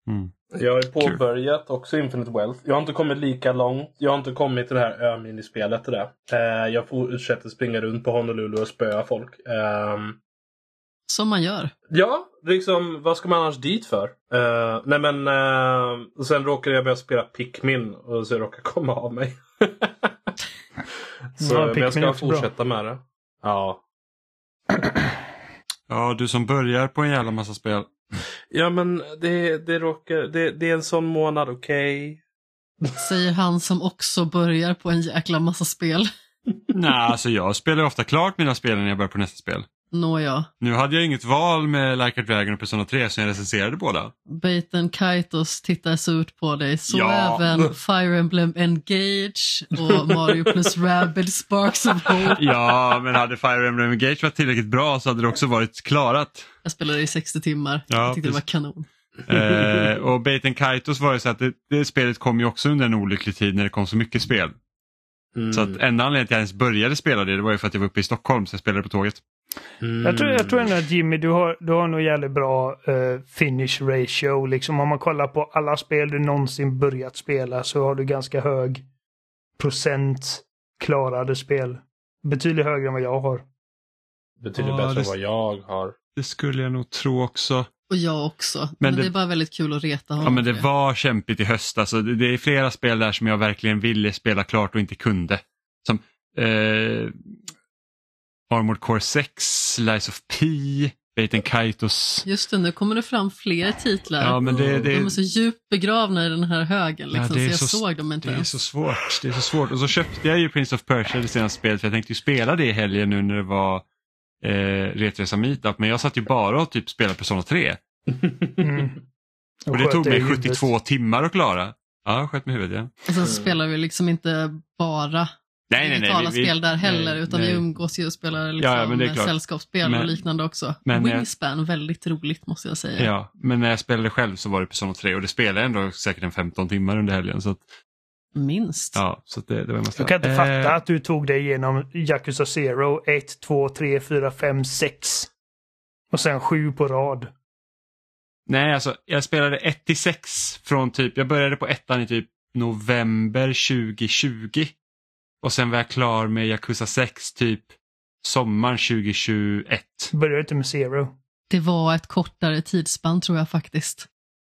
Mm. Jag har påbörjat också Infinite Wealth. Jag har inte kommit lika långt. Jag har inte kommit till det här ö-minispelet. Det. Eh, jag fortsätter springa runt på Honolulu och spöa folk. Ehm, Som man gör. Ja, liksom vad ska man annars dit för? Uh, nej men, och sen råkade jag börja spela Pikmin och så råkade jag komma av mig. så Ja, men jag ska också bra. fortsätta med det. Ja. Ja, du som börjar på en jävla massa spel. Ja men det, det råkar, det, det är en sån månad, okej? Säger han som också börjar på en jäkla massa spel. Nej, alltså jag spelar ofta klart mina spel när jag börjar på nästa spel. Nåja. Nu hade jag inget val med Like a Dragon och Persona 3 så jag recenserade båda. Baiten Kaitos tittar surt på dig. Så Ja. även Fire Emblem Engage och Mario plus Rabbids Sparks of Hope. Ja, men hade Fire Emblem Engage varit tillräckligt bra så hade det också varit klarat. Jag spelade i 60 timmar. Ja, jag tyckte det var kanon. Eh, och Baiten Kaitos var ju så att det, det spelet kom ju också under en olycklig tid när det kom så mycket spel. Mm. Så att enda anledningen till att jag ens började spela det, det var ju för att jag var uppe i Stockholm så jag spelade på tåget. Mm. Jag tror, jag tror ändå att Jimmy, du har, du har nog jävligt bra eh, finish ratio. Liksom om man kollar på alla spel du någonsin börjat spela så har du ganska hög procent klarade spel. Betydligt högre än vad jag har. Betydligt Ja, bättre det- än vad jag har. Det skulle jag nog tro också. Och jag också. Men, det- det, är bara väldigt kul att reta honom. Ja men det var kämpigt i höst. Alltså, det, det är flera spel där som jag verkligen ville spela klart och inte kunde. Som eh, Armored Core 6, Lies of P, Baiten Kaitos. Just det, nu kommer det fram fler titlar. Ja, men det- det- De är så djupt begravna i den här högen. Ja, Liksom, det är så jag så- såg dem inte Det är så svårt. Det är så svårt. Och så köpte jag ju Prince of Persia, det senaste spelet, för jag tänkte ju spela det i helgen nu när det var eh, Retresa Meetup. Men jag satt ju bara och typ spelade Persona 3. Mm. Och det tog mig i huvudet. 72 timmar att klara. Ja, jag sköt med huvudet ja. Och sen spelar vi liksom inte bara Nej, nej, nej. digitala vi- vi- spel där heller, nej, utan nej. vi umgås ju och spelar liksom Ja, ja, men det är klart. sällskapsspel Men- och liknande också. men jag- Wingspan, väldigt roligt måste jag säga. Ja, men när jag spelade själv så var det Persona 3 och det spelade jag ändå säkert en 15 timmar under helgen. Så att, Minst. ja, så att det, det var Jag kan inte Eh, fatta att du tog dig igenom Yakuza Zero 1, 2, 3, 4, 5, 6. Och sen 7 på rad. Nej, alltså jag spelade 1 till 6 från typ, jag började på ettan i typ november 2020. Och sen var jag klar med Yakuza 6 typ sommaren 2021. Började inte med Zero. Det var ett kortare tidsspann tror jag faktiskt.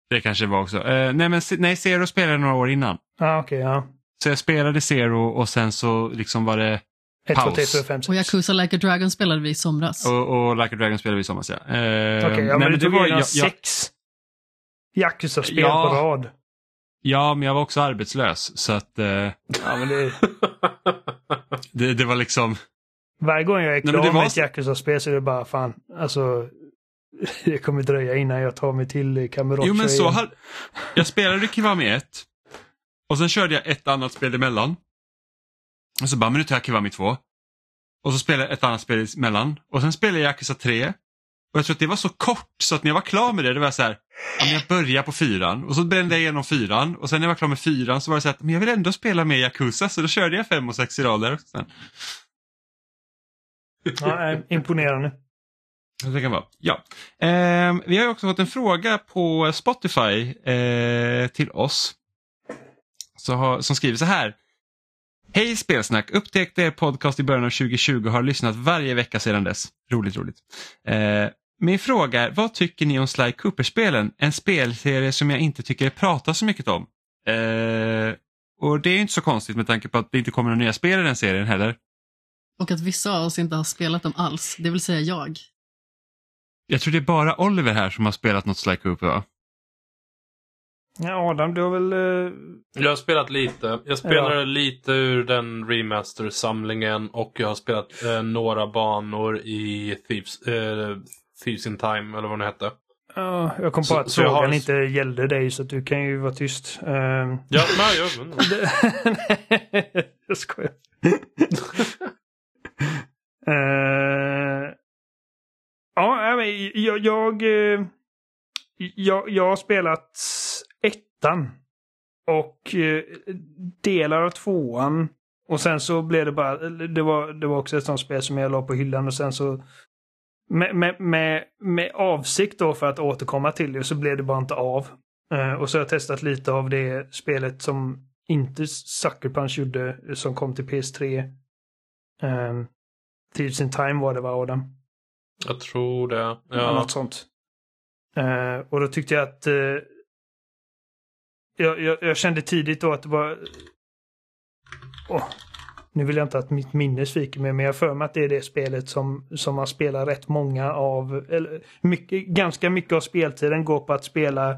Det kanske var också. Eh, nej, men nej, Zero spelade några år innan. Ah, okej, ja. Så jag spelade Zero och sen så liksom var det 1, 2, Paus. 3, 4, 5, 6. Och Yakuza Like a Dragon spelade vi i somras. och, och Like a Dragon spelade vi i somras ja. Eh, Okej, ja, men, du tog var- jag- jag- 6 Yakuza-spel Ja. på rad. Ja, men jag var också arbetslös så att eh, Ja, men det, det, det var liksom, varje gång jag är klar det var med ett så- Yakuza-spel så är det bara fan, alltså det kommer dröja innan jag tar mig till Kamurocho jo men så hade, jag spelade Kiwami 1 och sen körde jag ett annat spel emellan. Och så bara, men nu tar jag Kiwami 2. Och så spelade jag ett annat spel emellan och sen spelade jag Yakuza 3. Och jag tror att det var så kort så att när jag var klar med det, det var så här, ja, jag börjar på fyran och så brände jag igenom fyran och sen när jag var klar med fyran så var det så här, men jag vill ändå spela med Yakuza så då körde jag fem och sex i rad där också. Sen. Ja, nej, imponerande. Det kan vara. Ja. Ehm, vi har ju också fått en fråga på Spotify eh, till oss. Har, som skriver så här. Hej Spelsnack! Upptäckte er podcast i början av 2020 och har lyssnat varje vecka sedan dess. Roligt, roligt. Eh, min fråga är, vad tycker ni om Sly Cooper-spelen? En spelserie som jag inte tycker pratas så mycket om. Eh, och det är inte så konstigt med tanke på att det inte kommer några nya spel i den serien heller. Och att vissa av oss inte har spelat dem alls, det vill säga jag. Jag tror det är bara Oliver här som har spelat något Sly Cooper va? Ja, Adam, du har väl... eh, Jag har spelat lite. Jag spelade lite ur den remaster-samlingen och jag har spelat eh, några banor i Thieves, eh, Thieves Time, eller vad det hette. Ja, jag kom på Så- att så frågan har- inte gällde dig så att du kan ju vara tyst. Ehm, Ja, nej, jag, det- jag skojar. Eh, ja, nej, men jag, jag, eh, jag, jag har spelat ettan. Och eh, delar av tvåan. Och sen så blev det bara, det var, det var också ett sånt spel som jag la på hyllan och sen så med, med, med, med avsikt då för att återkomma till det så blev det bara inte av. Eh, och så har jag testat lite av det spelet som inte Sucker Punch gjorde, som kom till PS3. Um, Thieves in Time var det va Adam? Jag tror det. Ja. Något sånt. Eh, och då tyckte jag att eh, jag, jag, jag kände tidigt då att det var... Åh, nu vill jag inte att mitt minne sviker mig, men jag har för mig att det är det spelet som, som man spelar rätt många av, eller mycket, ganska mycket av speltiden går på att spela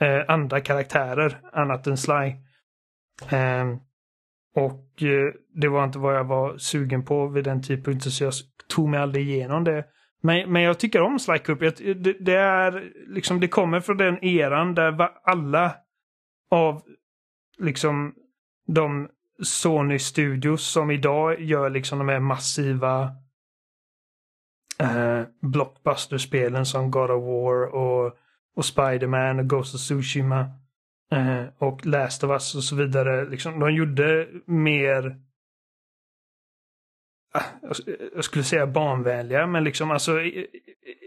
eh, andra karaktärer annat än Sly. Eh, och eh, det var inte vad jag var sugen på vid den tidpunkten så jag tog mig aldrig igenom det. Men, men jag tycker om Sly Cooper. Det, det är liksom, det kommer från den eran där alla av liksom de Sony Studios som idag gör liksom de här massiva eh, blockbuster-spelen som God of War och, och Spider-Man och Ghost of Tsushima eh, och Last of Us och så vidare. Liksom, de gjorde mer ah, jag sk- jag skulle säga barnvänliga, men liksom alltså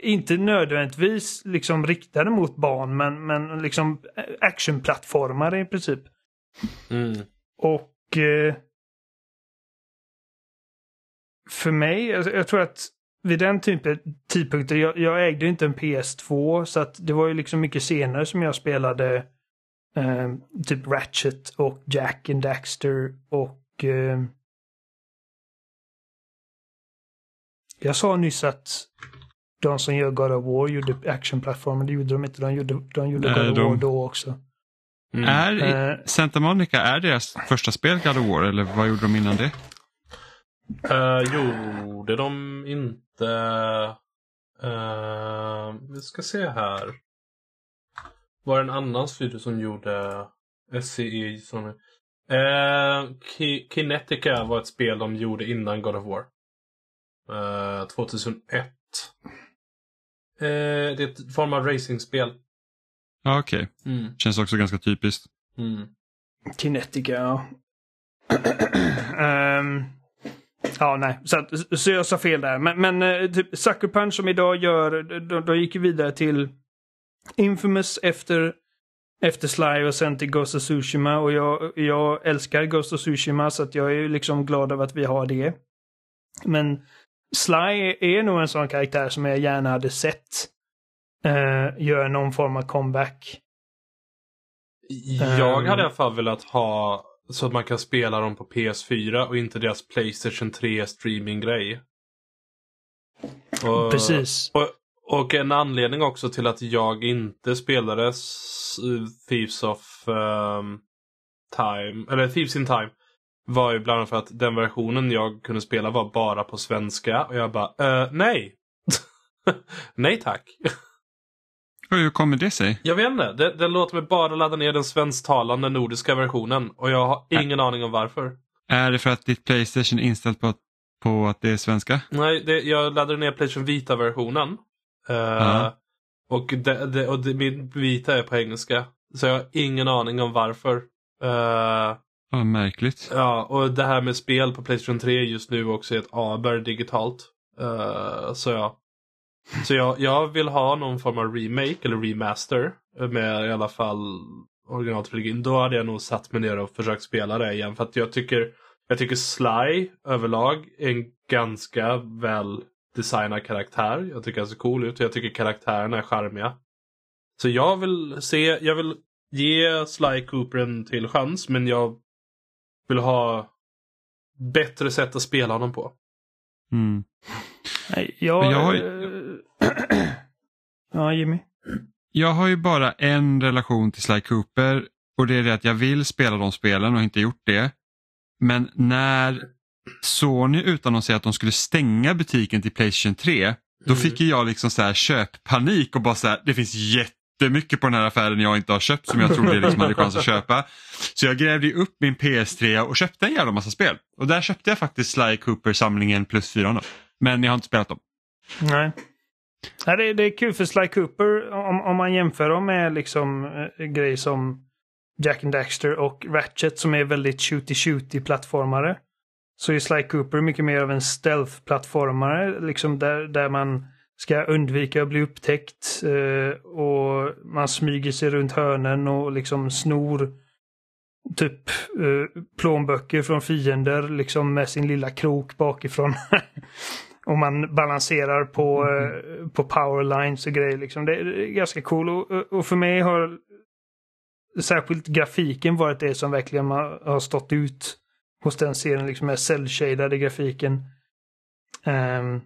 inte nödvändigtvis liksom riktade mot barn, men, men liksom actionplattformar i princip. Mm. Och eh, för mig, jag, jag tror att vid den typen, tidpunkten, jag, jag ägde inte en PS2 så att det var ju liksom mycket senare som jag spelade eh, typ Ratchet och Jack and Daxter och eh, jag sa nyss att de som gör God of War gjorde actionplattformar, det gjorde de inte. De gjorde, de gjorde Nej, God of de- War då också. Mm. Är Eh, Santa Monica, är deras första spel God of War eller vad gjorde de innan det? Uh, gjorde de inte... eh, vi ska se här. Var det en annan studio som gjorde SCE? Som, uh, Ki- Kinetica var ett spel de gjorde innan God of War. Eh, 2001. Eh, det är ett form av racingspel. Ja, Okej, Mm. känns också ganska typiskt. Mm. Kinetica, ja. Ehm, ja, nej. Så, att, så jag sa fel där. Men, men eh, typ Sucker Punch som idag gör, de, de gick ju vidare till Infamous efter, efter Sly och sen till Ghost of Tsushima. Och jag, jag älskar Ghost of Tsushima så att jag är ju liksom glad över att vi har det. Men Sly är, är nog en sån karaktär som jag gärna hade sett uh, göra någon form av comeback. Jag Ehm. hade i alla fall velat ha så att man kan spela dem på PS4 och inte deras Playstation 3 streaminggrej. Och- Precis. Och, och en anledning också till att jag inte spelade Thieves of ehm, Time, eller Thieves in Time. Var ju bland annat för att den versionen jag kunde spela var bara på svenska och jag bara, eh, nej. nej tack. Hur kommer det sig? Jag vet inte, det, det låter mig bara ladda ner den svensktalande nordiska versionen och jag har ingen aning om varför. Är det för att ditt Playstation är inställt på, att- på att det är svenska? Nej, det, jag laddade ner Playstation Vita-versionen. Eh, Ja. Och, det, det, och det, min Vita är på engelska. Så jag har ingen aning om varför. Eh, Vad märkligt. ja, och det här med spel på Playstation 3 just nu också är ett aber digitalt. Eh, så ja. Så jag, jag vill ha någon form av remake eller remaster med i alla fall originaltrilogin. Då hade jag nog satt mig ner och försökt spela det igen. För att jag tycker, jag tycker Sly överlag är en ganska väl designad karaktär. Jag tycker han ser cool ut och jag tycker karaktärerna är charmiga. Så jag vill se, jag vill ge Sly Cooper en till chans men jag vill ha bättre sätt att spela honom på. Mm. Nej, jag... Jag har eh, ja, Jimmy. Jag har ju bara en relation till Sly Cooper och det är det att jag vill spela de spelen och har inte gjort det. Men när Sony utannonserade att de skulle stänga butiken till Playstation 3, då Mm. fick jag liksom så här köppanik och bara så här, det finns jättemycket på den här affären jag inte har köpt som jag trodde jag liksom hade chans att köpa. Så jag grävde upp min PS3 och köpte en jävla massa spel. Och där köpte jag faktiskt Sly Cooper-samlingen plus 4 då. Men jag har inte spelat dem. Nej. Nej, det, det är kul för Sly Cooper om, om man jämför dem med liksom eh, grejer som Jack and Daxter och Ratchet som är väldigt shooty-shooty plattformare. Så är Sly Cooper mycket mer av en stealth-plattformare liksom där, där man ska undvika att bli upptäckt eh, och man smyger sig runt hörnen och liksom snor typ eh, plånböcker från fiender liksom med sin lilla krok bakifrån. och man balanserar på, eh, på powerlines och grejer. Liksom. Det är ganska cool och, och för mig har särskilt grafiken varit det som verkligen har stått ut hos den serien, liksom med cell-shadade grafiken. Ehm,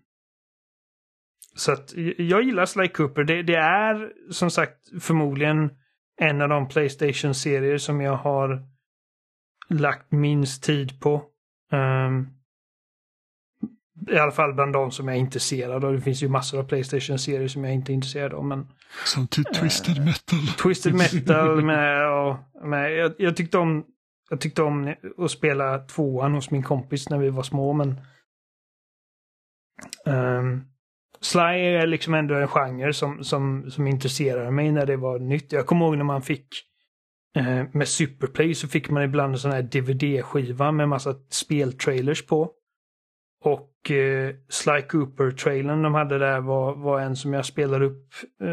så att jag gillar Sly Cooper. Det, det är som sagt förmodligen en av de Playstation-serier som jag har lagt minst tid på. Ehm, I alla fall bland de som jag är intresserad av. Det finns ju massor av Playstation-serier som jag inte är intresserad av. Men Som till Twisted Metal. Twisted Metal med, och, med jag, jag, tyckte om jag tyckte om att spela tvåan hos min kompis när vi var små men um, Sly är liksom ändå en genre som, som, som intresserade mig när det var nytt. Jag kommer ihåg när man fick eh, med Superplay så fick man ibland en sån här DVD-skiva med massa speltrailers på. Och eh, Sly Cooper-trailern de hade där var, var en som jag spelade upp eh,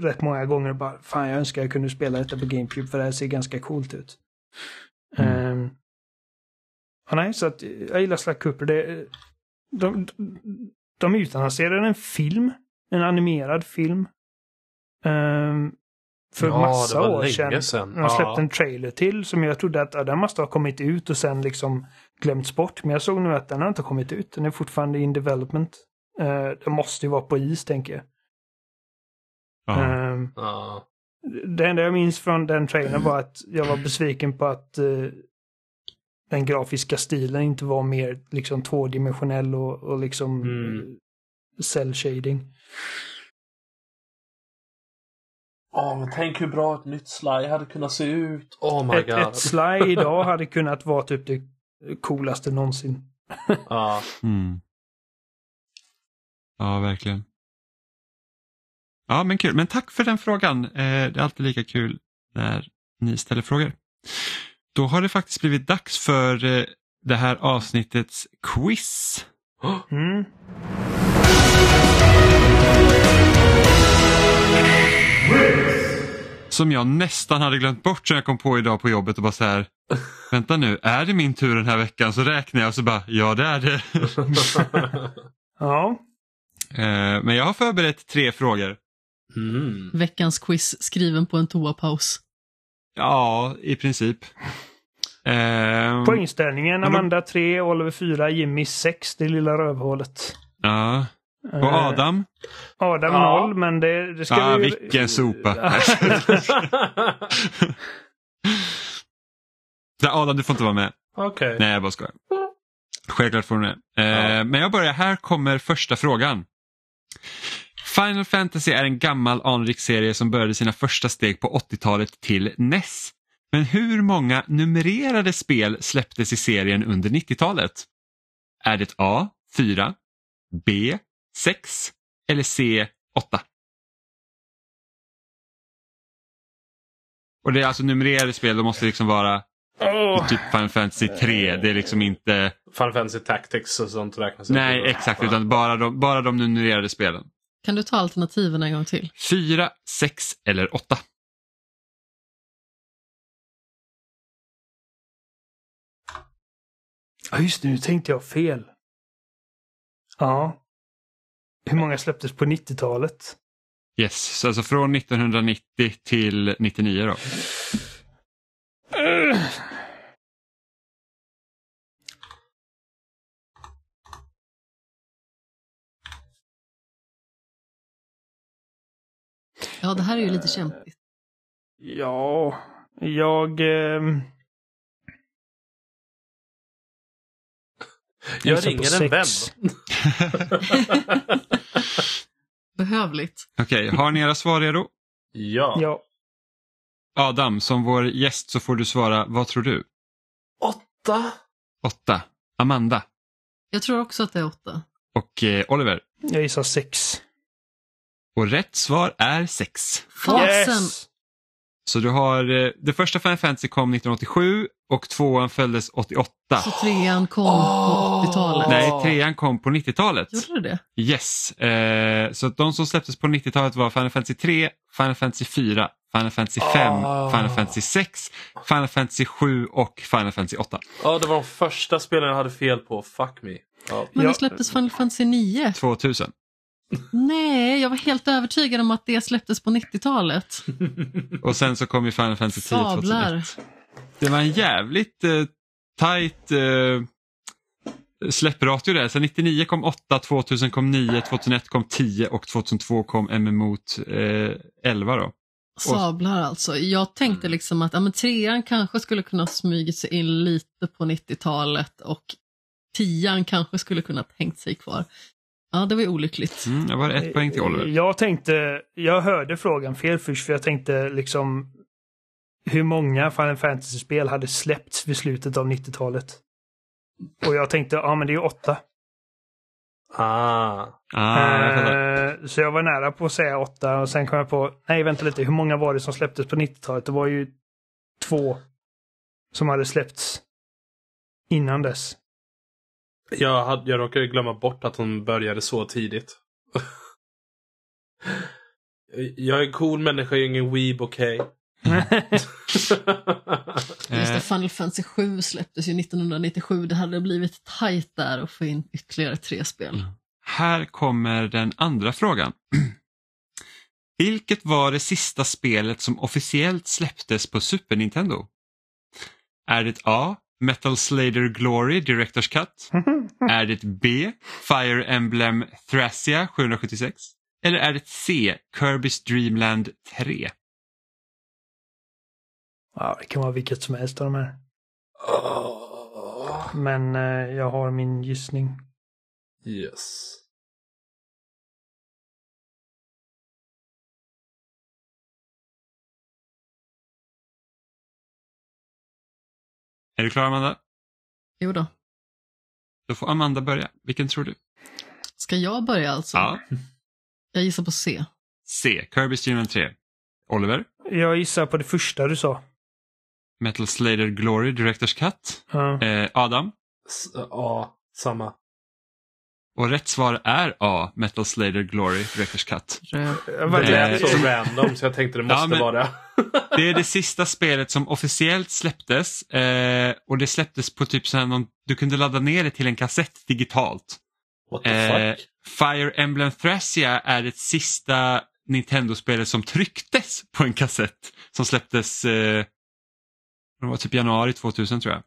rätt många gånger. Bara, Fan, jag önskar jag kunde spela detta på GameCube för det här ser ganska coolt ut. Mm. Mm. ja, nej, så att jag gillar Sly Cooper. Det, de, de utannonserade en film, en animerad film. ehm, för Ja, massa det var år sedan. sedan. De släppte Ja. en trailer till som jag trodde att ja, den måste ha kommit ut och sen liksom glömts bort. Men jag såg nu att den har inte kommit ut. Den är fortfarande in development. Uh, den måste ju vara på is tänker jag. Ja. Ja. det enda jag minns från den trailern var att jag var besviken på att eh, den grafiska stilen inte var mer liksom tvådimensionell och, och liksom Mm. mm. cell shading. Åh, men tänk hur bra ett nytt Sly hade kunnat se ut. Oh my Ett, god. ett Sly idag hade kunnat vara typ det coolaste någonsin. Ja. Mm. Ja, verkligen. Ja, men kul. Men tack för den frågan. Eh, det är alltid lika kul när ni ställer frågor. Då har det faktiskt blivit dags för eh, det här avsnittets quiz. Mm. Som jag nästan hade glömt bort som jag kom på idag på jobbet och bara så här. Vänta nu, är det min tur den här veckan? Så räknar jag och så bara, ja det är det. Ja. Eh, Men jag har förberett tre frågor. Mm. Veckans quiz skriven på en toapaus. Ja, i princip. Eh, Poängställningen Amanda 3, Oliver 4, Jimmy 6, det lilla rövhålet. Ja. Och Eh, Adam? Adam Ja. 0, men det, det ska Ah, vi... vilken sopa. Nej, Adam, du får inte vara med. Okej. Nej, jag bara skojar. Självklart får du med. Eh, Ja. Men jag börjar, här kommer första frågan. Final Fantasy är en gammal anrik serie som började sina första steg på 80-talet till NES. Men hur många numrerade spel släpptes i serien under 90-talet? Är det A. 4, B. 6 eller C. 8? Och det är alltså numrerade spel, då måste liksom vara Åh, typ Final Fantasy 3. Det är liksom inte... Final Fantasy Tactics och sånt räknas inte. Nej, exakt. Utan bara de, bara de numrerade spelen. Kan du ta alternativen en gång till? 4, 6 eller 8. Ja, just det, nu tänkte jag fel. Ja. Hur många släpptes på 90-talet? Yes, så alltså från 1990 till 99 då. Uh. Ja, det här är ju lite kämpigt. Ja, jag... ehm, Jag på ringer en vän. sex. Behövligt. Okej, har ni era svar redo? Ja. Ja. Adam, som vår gäst så får du svara, vad tror du? Åtta. 8. Amanda Jag tror också att det är åtta. och eh, Oliver. Jag gissar sex. Och rätt svar är 6. Fasen! Yes! Så du har, eh, det första Final Fantasy kom 1987 och tvåan följdes 88. Så trean kom på 80-talet. Nej, trean kom på 90-talet. Gjorde det det? Yes, eh, så de som släpptes på 90-talet var Final Fantasy 3, Final Fantasy 4, Final Fantasy 5, Ah. Final Fantasy 6, Final Fantasy 7 och Final Fantasy 8. Ja, det var de första spelen jag hade fel på. Fuck me. Ja. Men det släpptes Final Fantasy 9. 2000. Nej, jag var helt övertygad om att det släpptes på 90-talet. Och sen så kom ju Final Fantasy 10 Sablar. 2001. Det var en jävligt eh, tight eh, släppratio där. Så 99 kom 8, 2000 kom 9, 2001 kom 10 och 2002 kom MMO eh, 11 då. Sablar alltså. Jag tänkte liksom att ja, men trean kanske skulle kunna smugit sig in lite på 90-talet och tian kanske skulle kunna tänkt sig kvar. Ja, det var ju olyckligt. Mm, det var ett poäng till Oliver. Jag tänkte, jag hörde frågan fel först för jag tänkte liksom hur många Final Fantasy-spel hade släppts vid slutet av 90-talet. Och jag tänkte, ja men det är ju åtta. Ah. Ah. Eh, så jag var nära på att säga åtta och sen kom jag på, nej vänta lite, hur många var det som släpptes på 90-talet? Det var ju två som hade släppts innan dess. Jag, hade, jag råkade glömma bort att hon började så tidigt. jag är en cool människa, jag är ingen weeb, okej? Just det, Eh, Final Fantasy 7 släpptes ju 1997. Det hade blivit tajt där att få in ytterligare tre spel. Här kommer den andra frågan. Vilket var det sista spelet som officiellt släpptes på Super Nintendo? Är det A. Metal Slader Glory Directors Cut? Är det B. Fire Emblem Thracia 776? Eller är det C. Kirby's Dreamland 3? ja, det kan vara vilket som helst av de här. Men eh, jag har min gissning. Yes. Är du klar Amanda? Jo då. Då får Amanda börja. Vilken tror du? Ska jag börja alltså? Ja. Jag gissar på C. C. Kirby's Dreamland 3. Oliver? Jag gissar på det första du sa. Metal Slader Glory Directors Cut. Ja. Eh, Adam? S- Ja, samma. Och rätt svar är A. Metal Slader Glory Directors Cut. Röd. Jag var- Det lät så random så jag tänkte det måste Ja, men- vara det. Det är det sista spelet som officiellt släpptes eh, och det släpptes på typ så här du kunde ladda ner det till en kassett digitalt. What the Eh, fuck? Fire Emblem Thracia är det sista Nintendo-spelet som trycktes på en kassett som släpptes eh, det var typ januari 2000 tror jag.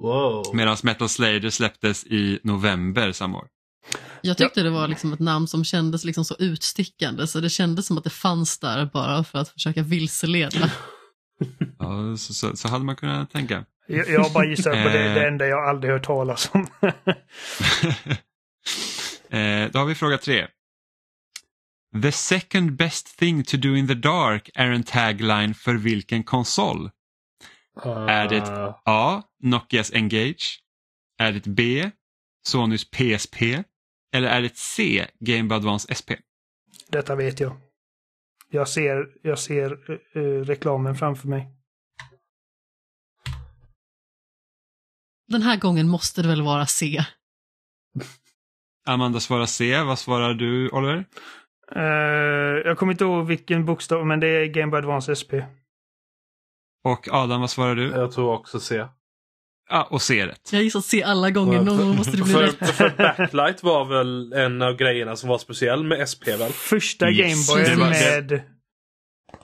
Wow. Medan Metal Slader släpptes i november samma år. Jag tyckte det var liksom ett namn som kändes liksom så utstickande så det kändes som att det fanns där bara för att försöka vilseleda. Ja, så, så, så hade man kunnat tänka. Jag, jag bara gissar på det, Eh. det enda jag aldrig hört talas om. eh, då har vi fråga tre. The second best thing to do in the dark är en tagline för vilken konsol? Är det Ah. A. Nokias Engage? Är det B. Sonys PSP? Eller är det C. Game Boy Advance SP? Detta vet jag. Jag ser, jag ser eh, reklamen framför mig. Den här gången måste det väl vara C. Amanda svarar C. Vad svarar du Oliver? Eh, jag kommer inte ihåg vilken bokstav, men det är Game Boy Advance SP. Och Adam, vad svarar du? Jag tror också C. Ja, och är rätt. Jag gissar C alla gånger, någon gång måste det bli för, rätt. för Backlight var väl en av grejerna som var speciell med SP väl? Första Yes. Game Det Boy var- med Det,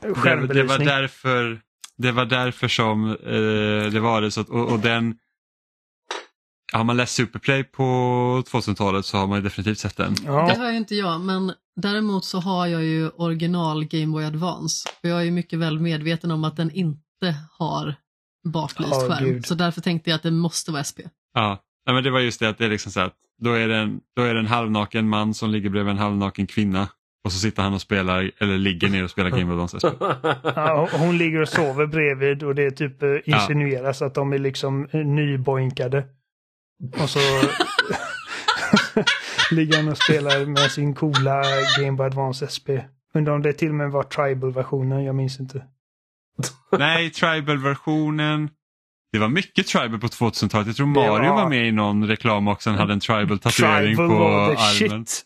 det var skärmbelysning. därför det var därför som eh, det var det. Så att, och, och den Har man läst Superplay på 2000-talet så har man ju definitivt sett den. Det Ja, har ju inte jag, men däremot så har jag ju original Game Boy Advance. För jag är ju mycket väl medveten om att den inte har baklyst skärm. gud. Så därför tänkte jag att det måste vara SP. Ja, Nej, men det var just det att det är liksom så att då är, det en, då är det en halvnaken man som ligger bredvid en halvnaken kvinna och så sitter han och spelar, eller ligger ner och spelar Game of Thrones. ja, hon ligger och sover bredvid och det typ eh, insinueras att de är liksom eh, nyboinkade. Och så ligger han och spelar med sin coola Game Boy Advance SP. Undrar om det till och med var Tribal-versionen, jag minns inte. Nej, tribal-versionen. Det var mycket tribal på 2000-talet. Jag tror Mario var- var med i någon reklam också. Han hade en tribal-tatuering Tribal på armen. shit.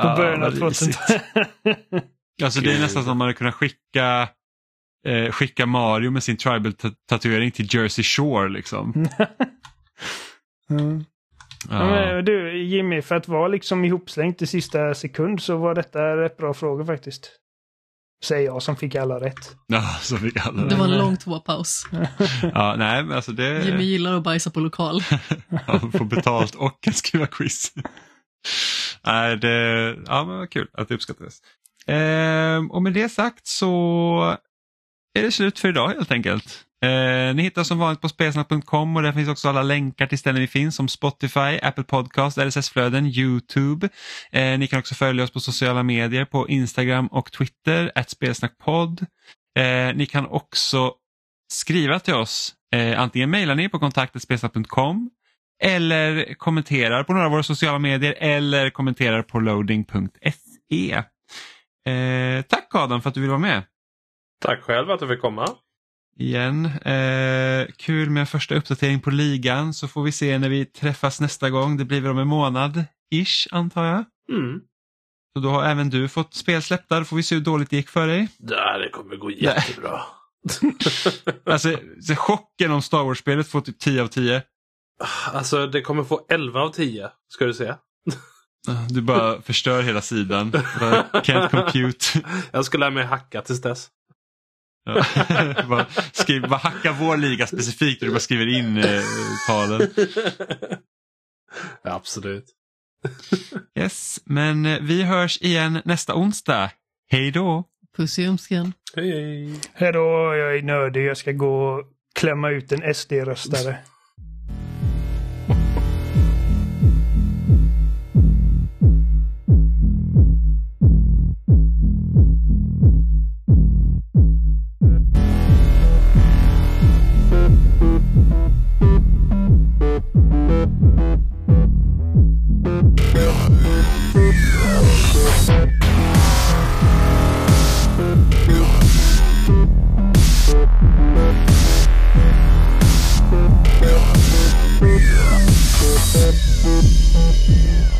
På Ja, början av vad risigt. 2000-talet. Alltså det är nästan som man hade kunnat skicka, eh, skicka Mario med sin tribal-tatuering till Jersey Shore liksom. Mm. Ja. Men du Jimmy, för att vara liksom ihopslängt i sista sekund så var detta rätt bra fråga faktiskt. Säger jag som fick alla rätt. Ja, så fick alla Det var en lång toapaus. Ja, nej, men alltså det... Jimmy gillar att bajsa på lokal. Ja, få betalt och kan skriva quiz. Nej, det, ja, men vad kul att det uppskattades. Ehm, och med det sagt så är det slut för idag helt enkelt. Eh, ni hittar som vanligt på spelsnack.com och där finns också alla länkar till ställen vi finns som Spotify, Apple Podcast, RSS-flöden, Youtube. Eh, ni kan också följa oss på sociala medier på Instagram och Twitter, att spelsnackpodd. Eh, ni kan också skriva till oss. Eh, antingen mejlar ni på kontaktetspelsnack.com eller kommenterar på några av våra sociala medier eller kommenterar på loading.se. Eh, tack Adam för att du vill vara med. Tack själv att du fick komma. Igen. Eh, kul med första uppdatering på ligan så får vi se när vi träffas nästa gång. Det blir väl om en månad ish antar jag. Mm. Så då har även du fått spel släppta. Då får vi se hur dåligt det gick för dig. Ja, det kommer gå jättebra. Alltså så chocken om Star Wars-spelet får typ 10 av 10. Alltså, det kommer få 11 av 10, ska du se. Du bara förstör hela sidan. Can't compute. Jag ska lära mig hacka tills dess. Bara, skriv, bara hacka vår liga specifikt och du bara skriver in eh, talen. Ja, absolut. Yes, men eh, vi hörs igen nästa onsdag. Hej då! Puss i ömskan. Hej, hej. Hej då, jag är nördig. Jag ska gå och klämma ut en SD-röstare. Yeah.